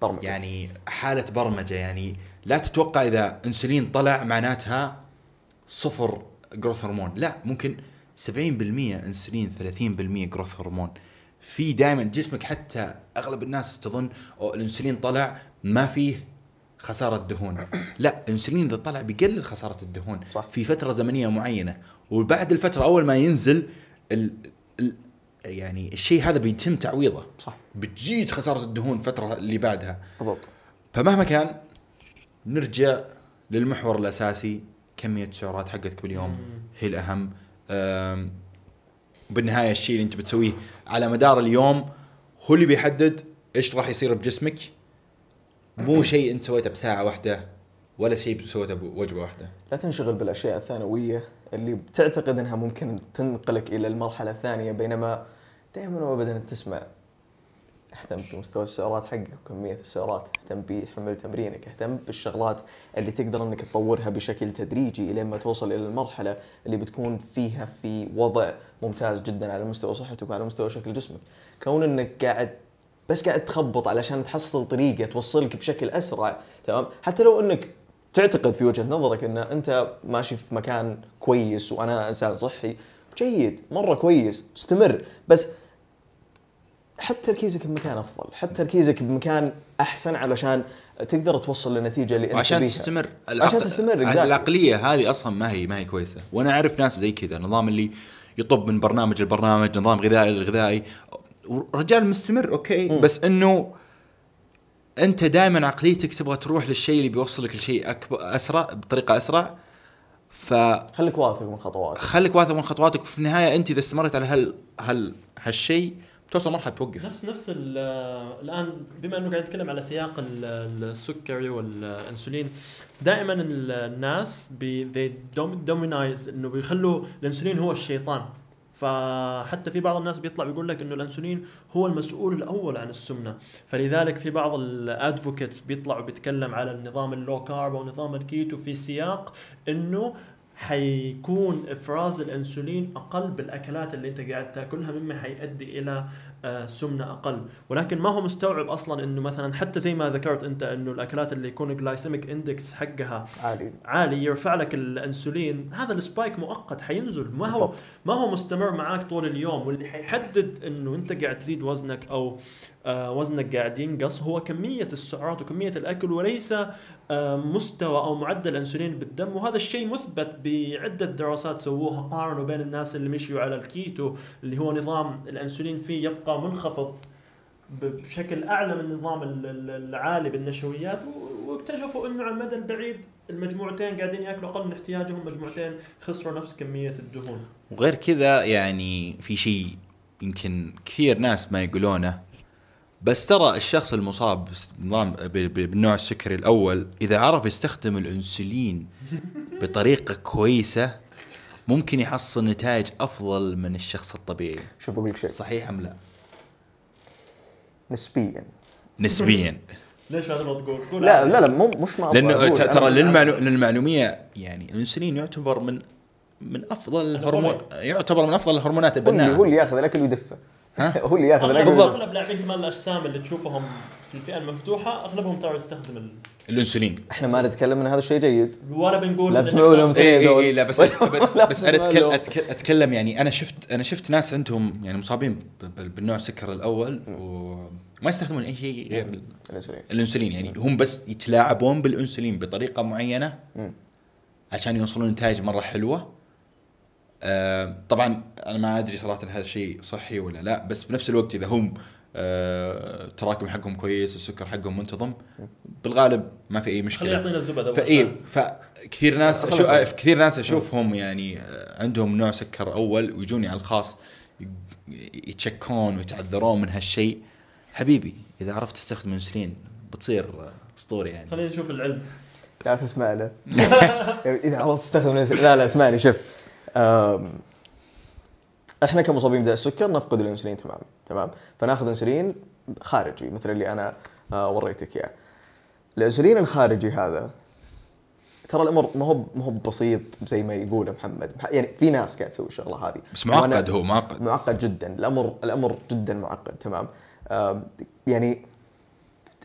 برمجة. يعني حالة برمجة. يعني لا تتوقع إذا أنسولين طلع معناتها صفر جروث هرمون لا ممكن 70% أنسولين 30% جروث هرمون في دائما جسمك حتى أغلب الناس تظن أو الأنسولين طلع ما فيه خسارة دهون. (clears throat) لا الأنسولين إذا طلع بيقلل خسارة الدهون صح. في فترة زمنية معينة. وبعد الفترة أول ما ينزل ال ال يعني الشيء هذا بيتم تعويضه. صح. بتزيد خسارة الدهون الفترة اللي بعدها. بالضبط. فمهما كان نرجع للمحور الأساسي كمية السعرات حقتك باليوم هي الأهم. وبالنهاية الشيء اللي انت بتسويه على مدار اليوم هو اللي بيحدد إيش راح يصير بجسمك. مو شيء انت سويته بساعة واحدة ولا شيء سويته بوجبة واحدة. لا تنشغل بالأشياء الثانوية اللي بتعتقد إنها ممكن تنقلك إلى المرحلة الثانية بينما دائما وابدا تسمع. اهتم بمستوى السعرات حقك وكمية السعرات، اهتم بحمل تمرينك، اهتم بالشغلات اللي تقدر إنك تطورها بشكل تدريجي إلى ما توصل إلى المرحلة اللي بتكون فيها في وضع ممتاز جدا على مستوى صحتك وعلى مستوى شكل جسمك. كون إنك قاعد بس قاعد تخبط علشان تحصل طريقة توصلك بشكل أسرع تمام حتى لو إنك تعتقد في وجهة نظرك إن أنت ماشي في مكان كويس وأنا إنسان صحي جيد مرة كويس استمر بس حط تركيزك بمكان أفضل حط تركيزك بمكان أحسن علشان تقدر توصل للنتيجه اللي أنت تبيها. تستمر عشان تستمر. العقلية هذه أصلا ما هي ما هي كويسة وأنا أعرف ناس زي كذا نظام اللي ينط من برنامج لبرنامج نظام غذائي للغذائي. رجال مستمر okay؟ مم. بس إنه أنت دائما عقليتك تبغى تروح للشيء اللي بيوصلك لشيء اكبر أسرع بطريقة أسرع. فخليك خليك واثق من خطواتك. واثق من خطواتك. وفي النهاية أنت إذا استمرت على هال هال هالشيء بتوصل مرحله توقف نفس نفس ال- الآن بما إنه قاعد نتكلم على سياق ال- السكري والإنسولين دائما ال- الناس بي demonize إنه بيخلوا الإنسولين هو الشيطان. فحتى في بعض الناس بيطلع بيقول لك إنه الإنسولين هو المسؤول الأول عن السمنة. فلذلك في بعض ال advocates بيطلعوا بيتكلم على النظام ال low carb أو نظام الكيتو في سياق إنه حيكون إفراز الإنسولين أقل بالأكلات اللي أنت قاعد تاكلها مما حيؤدي إلى آه، سمنة أقل. ولكن ما هو مستوعب أصلا إنه مثلا حتى زي ما ذكرت أنت إنه الأكلات اللي يكون ال glycemic index حقها عالي. عالي يرفع لك الإنسولين هذا ال spike مؤقت حينزل. ما هو. ما هو مستمر معاك طول اليوم واللي حيحدد إنه أنت قاعد تزيد وزنك أو وزنك قاعد ينقص هو كمية السعرات وكمية الأكل وليس آه مستوى أو معدل الانسولين بالدم. وهذا الشيء مثبت بعدة دراسات سووها قارنوا بين الناس اللي مشيوا على الكيتو اللي هو نظام الإنسولين فيه يبقى منخفض بشكل أعلى من النظام ال- ال- العالي بالنشويات. واكتشفوا إنه على المدى البعيد المجموعتين قاعدين يأكلوا أقل من احتياجهم مجموعتين خسروا نفس كمية الدهون. وغير كذا يعني في شيء يمكن كثير ناس ما يقولونه بس ترى الشخص المصاب بنظام بالنوع السكري الأول إذا عرف يستخدم الإنسولين (laughs) بطريقة كويسة ممكن يحصل نتائج أفضل من الشخص الطبيعي. شوف بقول لك شيء. صحيح أم لا؟ نسبيا. نسبيا. (laughs) ليش هذا ما تقول؟ قول لا. لا لا مو مش ما لأنه ترى أنا- للمعلو... للمعلومية يعني الانسولين يعتبر من من أفضل الهرمون يعتبر من أفضل الهرمونات البناءة. هو اللي ياخذ الاكل ويدفه ها؟ (laughs) هو اللي ياخذ الاكل بالضبط. أغلب لاعبين كمال الأجسام اللي تشوفهم في الفئة المفتوحة أغلبهم ترى يستخدم ال... الإنسولين إحنا ما نتكلم إن هذا الشيء جيد ولا بنقول لا تسمعوا لهم اي. اي لا بس (laughs) بس بس أنا تسمع أتكلم يعني أنا شفت أنا شفت ناس عندهم يعني مصابين بالنوع السكر الأول وما يستخدمون أي شيء غير ال- الإنسولين الإنسولين يعني هم بس يتلاعبون بالإنسولين بطريقة معينة. عشان يوصلون نتائج مرة حلوة آه طبعا أنا ما أدري صراحة هذا الشيء صحي ولا لا بس بنفس الوقت إذا هم آه التراكم حقهم كويس السكر حقهم منتظم بالغالب ما في أي خليه مشكله يعطينا الزبد أول فإي شيء. فكثير ناس. شو كثير ناس أشوفهم يعني آه، عندهم نوع سكر أول ويجوني على الخاص يتشكون ويتعذرون من هالشيء. حبيبي إذا عرفت تستخدم انسولين بتصير اسطوري يعني. خلينا نشوف العلم. لا تسمع له (laughs) إذا عرفت تستخدم لا لا اسمعني شوف. إحنا كمصابين بداء السكر نفقد الإنسولين تماما تمام. فناخذ إنسولين خارجي مثل اللي أنا آه، وريتك إياه. الإنسولين الخارجي هذا ترى الأمر ما هو ما هو بسيط زي ما يقول محمد. يعني في ناس قاعد تسوي الشغلة هذه. بس معقد هو معقد. معقد جدا. الأمر الأمر جدا معقد تمام. يعني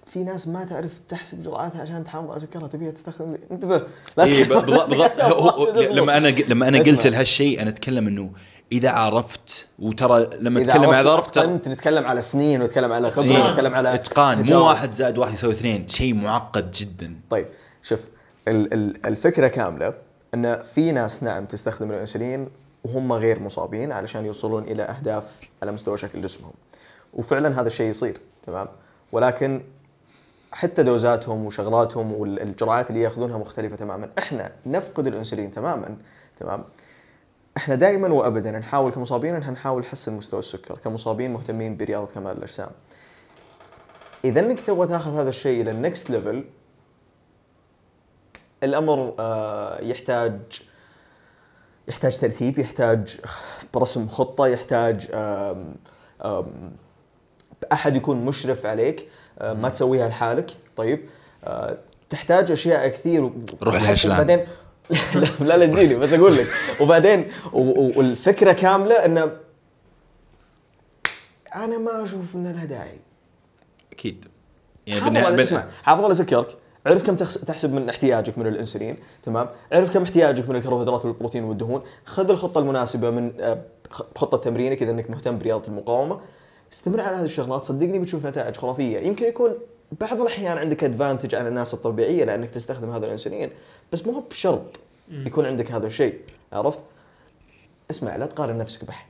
في ناس ما تعرف تحسب جرعاتها عشان تحافظ على سكرها تبيها تستخدم. انتبه. لا. تخاف. بالضبط (laughs) (laughs) لما أنا لما أنا قلت. لهالشيء أنا أتكلم إنه إذا عرفت وترى لما أتكلم عرفت إذا عرفت أنت نتكلم على سنين ونتكلم على خبرة إيه، ونتكلم على إتقان. مو. واحد زائد واحد يساوي اثنين. شيء معقد جدا. طيب شوف ال- ال- الفكرة كاملة إن في ناس نعم تستخدم الإنسولين وهم غير مصابين علشان يوصلون إلى أهداف على مستوى شكل جسمهم. وفعلا هذا الشيء يصير تمام؟ ولكن حتى دوزاتهم وشغلاتهم والجرعات اللي ياخذونها مختلفة تماما. إحنا نفقد الإنسولين تماما تمام؟ إحنا دائما وابدا نحاول كمصابين ان نحاول نحسن مستوى السكر كمصابين مهتمين برياضة كمال الأجسام. إذا إنك تبغى تاخذ هذا الشيء إلى ال next level الأمر آه، يحتاج يحتاج ترتيب يحتاج برسم خطة يحتاج أحد يكون مشرف عليك. ما تسويها لحالك. طيب آه، تحتاج أشياء كثير روح الهشلان. بعدين (laughs) لا لا تجيني بس أقول لك. وبعدين والفكرة كاملة انه أنا ما أشوف إن لها داعي. أكيد. يعني حافظ بالنهاية- على بال- اسمع حافظ على سكرك عرف كم تحسب من احتياجك من الإنسولين تمام؟ عرف كم احتياجك من الكربوهيدرات والبروتين والدهون. خذ الخطة المناسبة من آه، خطة تمرينك إذا إنك مهتم برياضة المقاومة. استمر على هذه الشغلات صدقني بتشوف نتائج خرافية. يمكن يكون بعض الأحيان عندك ادفانتج عن الناس الطبيعية لأنك تستخدم هذا الإنسولين بس مو بشرط يكون عندك هذا الشيء عرفت؟ اسمع لا تقارن نفسك بأحد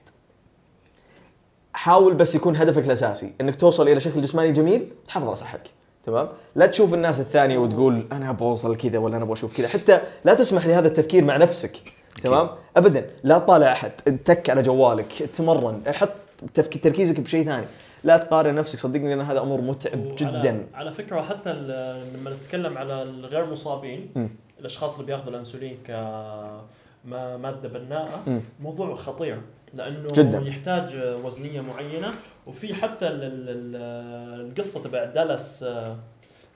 حاول بس يكون هدفك الأساسي إنك توصل إلى شكل جسماني جميل وتحافظ على صحتك تمام؟ لا تشوف الناس الثانية وتقول أنا أبغى أوصل كذا ولا أنا أبغى أشوف كذا حتى لا تسمح لهذا التفكير مع نفسك تمام؟ ابدا لا تطالع أحد تك على جوالك تمرن حط. تركيزك بشيء ثاني. لا تقارن نفسك صدقني لأن هذا أمر متعب جدا. على فكرة حتى لما نتكلم على الغير مصابين مم. الأشخاص اللي بيأخذوا الإنسولين ك ما- مادة بناءة. موضوع خطير. لأنه جداً. يحتاج وزنية معينة وفي حتى ال- ال- ال- القصة تبع دالاس آه،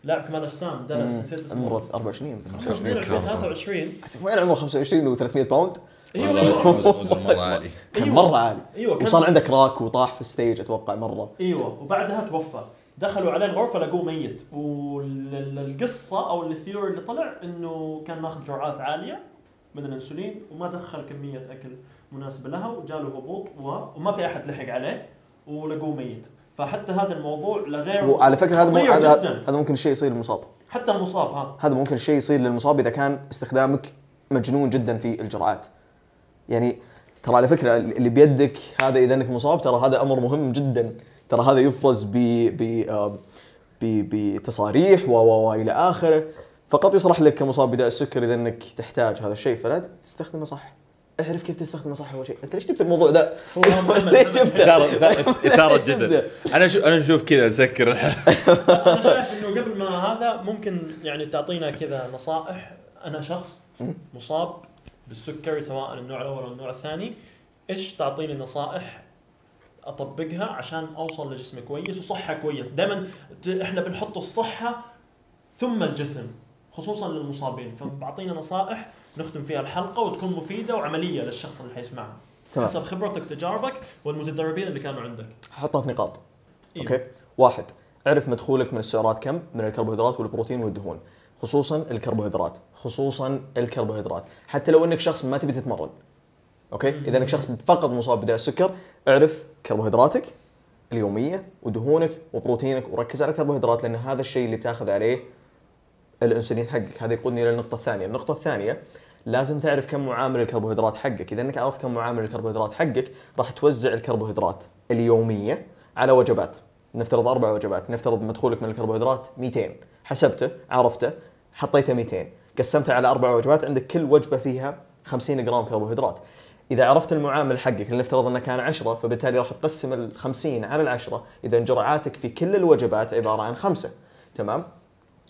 لاعب كمال أجسام دالاس. نسيت اسمه. عمره 24 22 23 وين عمره 25 و300 باوند. أيوه وزن- مرة عالي. كان أيوة. مرة عالي. أيوه كان- وصار عنده crack وطاح في ال stage أتوقع مرة. أيوه وبعدها توفى. دخلوا عليه الغرفة لقوه ميت. والقصة أو ال theory اللي طلع إنه كان ماخذ جرعات عالية من الانسولين وما دخل كمية أكل مناسبة لها وجاله هبوط و- وما في أحد لحق عليه ولقوه ميت. فحتى هذا الموضوع لغير وعلى فكرة هذا هذا ممكن الشيء يصير للمصاب. حتى المصاب ها. هذا ممكن الشيء يصير للمصاب إذا كان استخدامك مجنون جدا في الجرعات. يعني ترى على فكرة اللي بيدك هذا إذا إنك مصاب ترى هذا أمر مهم جدا. ترى هذا يفرز ب ب ب بتصاريح و و وإلى آخره. فقط يصرح لك كمصاب بداء السكر إذا إنك تحتاج هذا الشيء. فلا تستخدمه صح اعرف كيف تستخدمه صح أول شيء. أنت ليش جبت الموضوع ده؟ (laughs) ليش جبته؟ اثاره إثارة جدا. (laughs) أنا شو أنا أشوف كذا نسكر (laughs) أنا شايف إنه قبل ما هذا ممكن يعني تعطينا كذا نصائح. أنا شخص مصاب بالسكري سواء النوع الأول أو النوع الثاني إيش تعطيني نصائح أطبقها عشان أوصل لجسم كويس وصحة كويس؟ دائما إحنا بنحط الصحة ثم الجسم خصوصا للمصابين. فبعطينا نصائح نختم فيها الحلقة وتكون مفيدة وعملية للشخص اللي حيسمعها. تمام. حسب خبرتك تجاربك والمتدربين اللي كانوا عندك. حطها في نقاط. أيوه. okay؟ واحد اعرف مدخولك من السعرات كم؟ من الكربوهيدرات والبروتين والدهون. خصوصا الكربوهيدرات. خصوصا الكربوهيدرات. حتى لو إنك شخص ما تبي تتمرن okay؟ إذا إنك شخص فقط مصاب بداء السكر اعرف كربوهيدراتك اليومية ودهونك وبروتينك وركز على الكربوهيدرات لأن هذا الشيء اللي بتاخذ عليه الإنسولين حقك. هذا يقودني إلى النقطة الثانية. النقطة الثانية لازم تعرف كم معامل الكربوهيدرات حقك. إذا إنك عرفت كم معامل الكربوهيدرات حقك راح توزع الكربوهيدرات اليومية على وجبات. نفترض أربع وجبات. نفترض مدخولك من الكربوهيدرات 200 حسبته عرفته حطيته 200 قسمته على أربع وجبات عندك كل وجبة فيها 50 جرام كربوهيدرات. إذا عرفت المعامل حقك لنفترض أنه كان 10 فبالتالي راح تقسم ال 50 على العشرة. إذا جرعاتك في كل الوجبات عبارة عن خمسة. تمام؟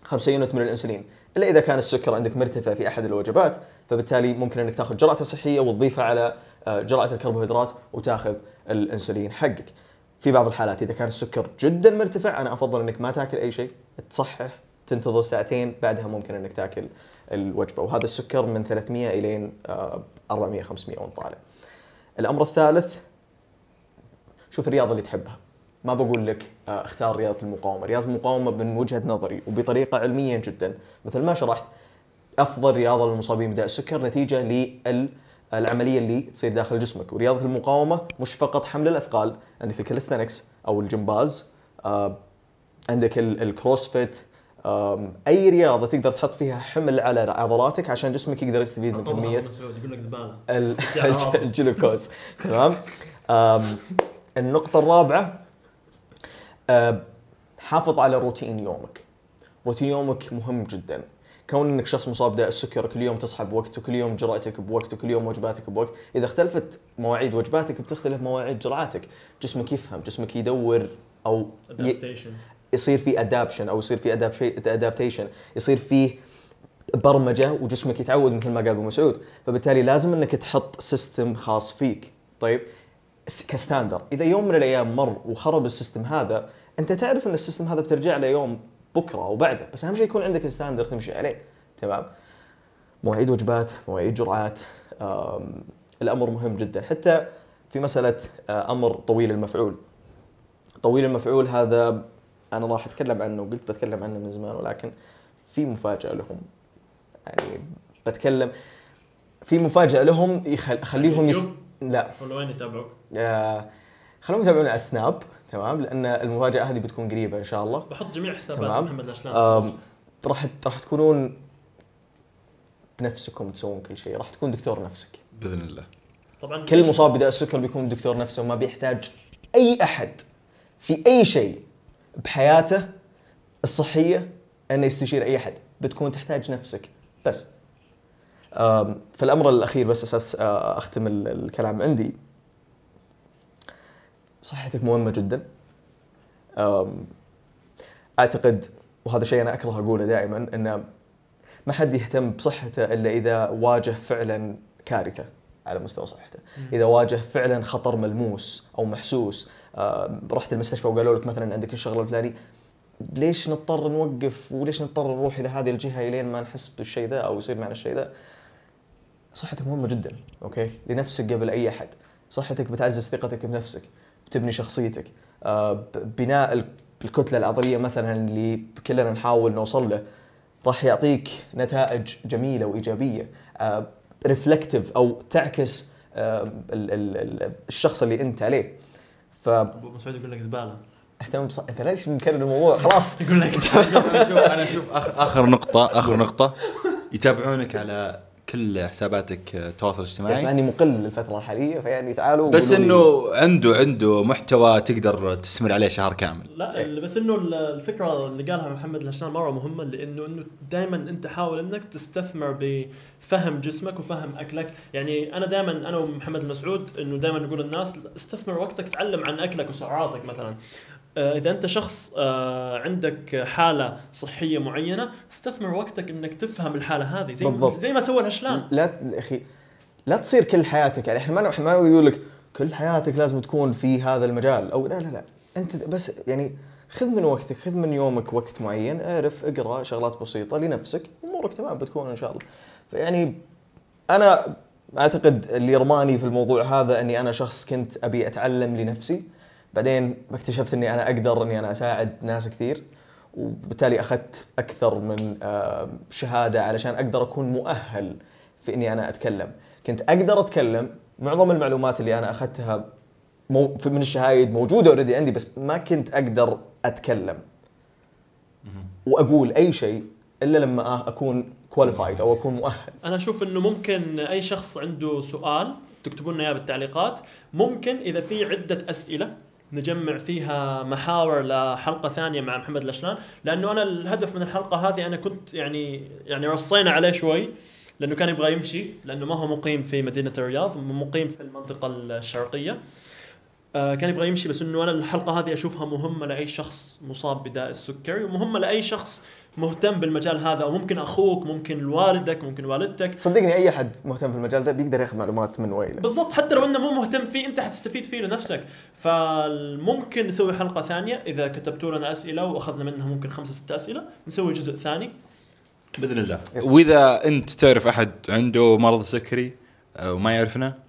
5 unit من الإنسولين. إلا إذا كان السكر عندك مرتفع في أحد الوجبات فبالتالي ممكن إنك تأخذ جرعة التصحيح وتضيفها على آه، جرعة الكربوهيدرات وتأخذ الإنسولين حقك. في بعض الحالات إذا كان السكر جدا مرتفع أنا أفضل إنك ما تاكل أي شيء تصحح تنتظر ساعتين بعدها ممكن إنك تاكل الوجبة. وهذا السكر من 300 الين آه، 400 500 وانت طالع. الأمر الثالث شوف الرياضة اللي تحبها. ما بقول لك آه، اختار رياضة المقاومة، رياضة المقاومة من وجهة نظري وبطريقة علمية جدا. مثل ما شرحت أفضل رياضة للمصابين بداء السكر نتيجة للعمليه اللي تصير داخل جسمك. ورياضة المقاومة مش فقط حمل الأثقال. عندك الكاليستانكس أو الجمباز آه، عندك ال- الكروسفيت أي رياضة تقدر تحط فيها حمل على عضلاتك عشان جسمك يقدر يستفيد من كمية. (laughs) (laughs) الجلوكوز. تمام؟ الرابعة أم، حافظ على روتين يومك. روتين يومك مهم جدا. كون إنك شخص مصاب بداء السكر كل يوم تصحى بوقت وكل يوم جرعتك بوقت وكل يوم وجباتك بوقت. إذا اختلفت مواعيد وجباتك بتختلف مواعيد جرعاتك جسمك يفهم جسمك يدور أو ي... يصير في adaption أو يصير في adaptation يصير في برمجة وجسمك يتعود مثل ما قال أبو مسعود. فبالتالي لازم إنك تحط system خاص فيك. طيب؟ ك standard. إذا يوم من الأيام مر وخرب ال system هذا أنت تعرف إن ال system هذا بترجع له يوم بكرة أو بعده بس أهم شيء يكون عندك standard تمشي عليه. تمام؟ مواعيد وجبات مواعيد جرعات الأمر مهم جدا. حتى في مسألة آه، أمر طويل المفعول. طويل المفعول هذا أنا راح أتكلم عنه وقلت بتكلم عنه من زمان ولكن في مفاجأة لهم. يعني بتكلم في مفاجأة لهم يخل... خليهم يس... لا. وين يتابعوك؟ آه، خلوهم يتابعونا على سناب تمام؟ لأن المفاجأة هذه بتكون قريبة إن شاء الله. بحط جميع حسابات تمام. محمد الاشلام راح راح تكونون بنفسكم تسوون كل شيء. راح تكون دكتور نفسك. بإذن الله. طبعا كل مصاب بداء السكر بيكون دكتور نفسه وما بيحتاج أي أحد في أي شيء. بحياته الصحية انه يستشير أي أحد. بتكون تحتاج نفسك بس. آم، فالامر الأخير بس أساس أختم ال- الكلام عندي. صحتك مهمة جدا. أعتقد وهذا شيء أنا اكره أقوله دائما إنه ما حد يهتم بصحته إلا إذا واجه فعلا كارثة على مستوى صحته، إذا واجه فعلا خطر ملموس أو محسوس، رحت المستشفى وقالوا لك مثلا عندك الشغله الفلاني. ليش نضطر نوقف وليش نضطر نروح إلى هذه الجهة إلين ما نحس بالشيء ذا أو يصير معنا الشيء ذا؟ صحتك مهمة جدا، okay؟ لنفسك قبل أي أحد، صحتك بتعزز ثقتك بنفسك، بتبني شخصيتك، آه، بناء ال- الكتلة العضليه مثلا اللي كلنا نحاول نوصل له راح يعطيك نتائج جميلة وإيجابية. ريفلكتيف أو تعكس آه، ال- ال- الشخص اللي أنت عليه. أبو مسعود يقول لك زبالة. بص... أنت ليش مكرر الموضوع؟ خلاص. يقول لك (laughs) أنا أشوف أنا أشوف آخر, آخر نقطه آخر نقطة. يتابعونك على كل حساباتك التواصل الاجتماعي يعني مقل الفترة الحالية فيعني تعالوا بس إنه عنده عنده محتوى تقدر تستمر عليه شهر كامل. لا ال- بس إنه ال- الفكرة اللي قالها محمد الهشام مرة مهمة لإنه إنه دائما أنت حاول إنك تستثمر بفهم جسمك وفهم أكلك، يعني أنا دائما أنا ومحمد المسعود إنه دائما نقول للناس استثمر وقتك تعلم عن أكلك وسعراتك مثلا. آه، إذا أنت شخص آه، عندك حالة صحية معينة استثمر وقتك إنك تفهم الحالة هذه زي بالضبط. زي ما سوى الهشلان. لا أخي لا تصير كل حياتك يعني إحنا ما ما يقول لك كل حياتك لازم تكون في هذا المجال أو لا لا لا. أنت بس يعني خذ من وقتك خذ من يومك وقت معين اعرف اقرأ شغلات بسيطة لنفسك أمورك تمام بتكون إن شاء الله. فيعني أنا أعتقد اللي رماني في الموضوع هذا إني أنا شخص كنت أبي أتعلم لنفسي. بعدين اكتشفت إني أنا أقدر إني أنا أساعد ناس كثير وبالتالي أخذت أكثر من شهادة علشان أقدر أكون مؤهل في إني أنا أتكلم. كنت أقدر أتكلم معظم المعلومات اللي أنا أخذتها من الشهايد موجودة already عندي بس ما كنت أقدر أتكلم. وأقول أي شيء إلا لما أكون qualified أو أكون مؤهل. أنا أشوف إنه ممكن أي شخص عنده سؤال تكتبوا لنا إياه بالتعليقات ممكن إذا في عدة أسئلة نجمع فيها محاور لحلقة ثانية مع محمد الاشلان لأنه أنا الهدف من الحلقة هذه أنا كنت يعني يعني رصينا عليه شوي لأنه كان يبغى يمشي لأنه ما هو مقيم في مدينة الرياض مقيم في المنطقة الشرقية. كان يبغى يمشي بس إنه أنا الحلقة هذه أشوفها مهمة لأي شخص مصاب بداء السكري ومهمة لأي شخص مهتم بالمجال هذا أو ممكن أخوك ممكن والدك ممكن والدتك. صدقني أي أحد مهتم في المجال ده بيقدر ياخذ معلومات من ويله. بالضبط حتى لو إنه مو مهتم فيه أنت حتستفيد فيه لنفسك. فممكن نسوي حلقة ثانية. إذا كتبتوا لنا أسئلة وأخذنا منها ممكن خمسة ست أسئلة نسوي جزء ثاني. بإذن الله. وإذا أنت تعرف أحد عنده مرض سكري آه، وما يعرفنا.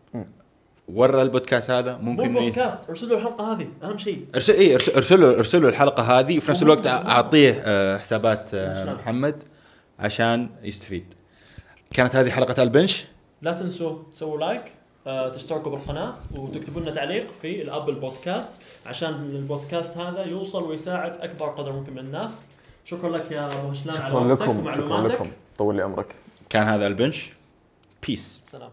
ورا البودكاست هذا مو ممكن ي- بودكاست ارسلوا الحلقة هذه أهم شيء. ارسل اي ارسل ارسلوا ارسلوا الحلقة هذه وفي نفس. الوقت أعطيه آه، حسابات آه،. محمد عشان يستفيد. كانت هذه حلقة البنش. لا تنسوا تسووا like آه، تشتركوا بالقناة وتكتبوا لنا تعليق في ال Apple Podcast عشان البودكاست هذا يوصل ويساعد أكبر قدر ممكن من الناس. شكرا لك يا أبو هشلان على شكرا وقتك لكم شكرا ومعلوماتك لكم. طول لي عمرك كان هذا البنش. peace سلام.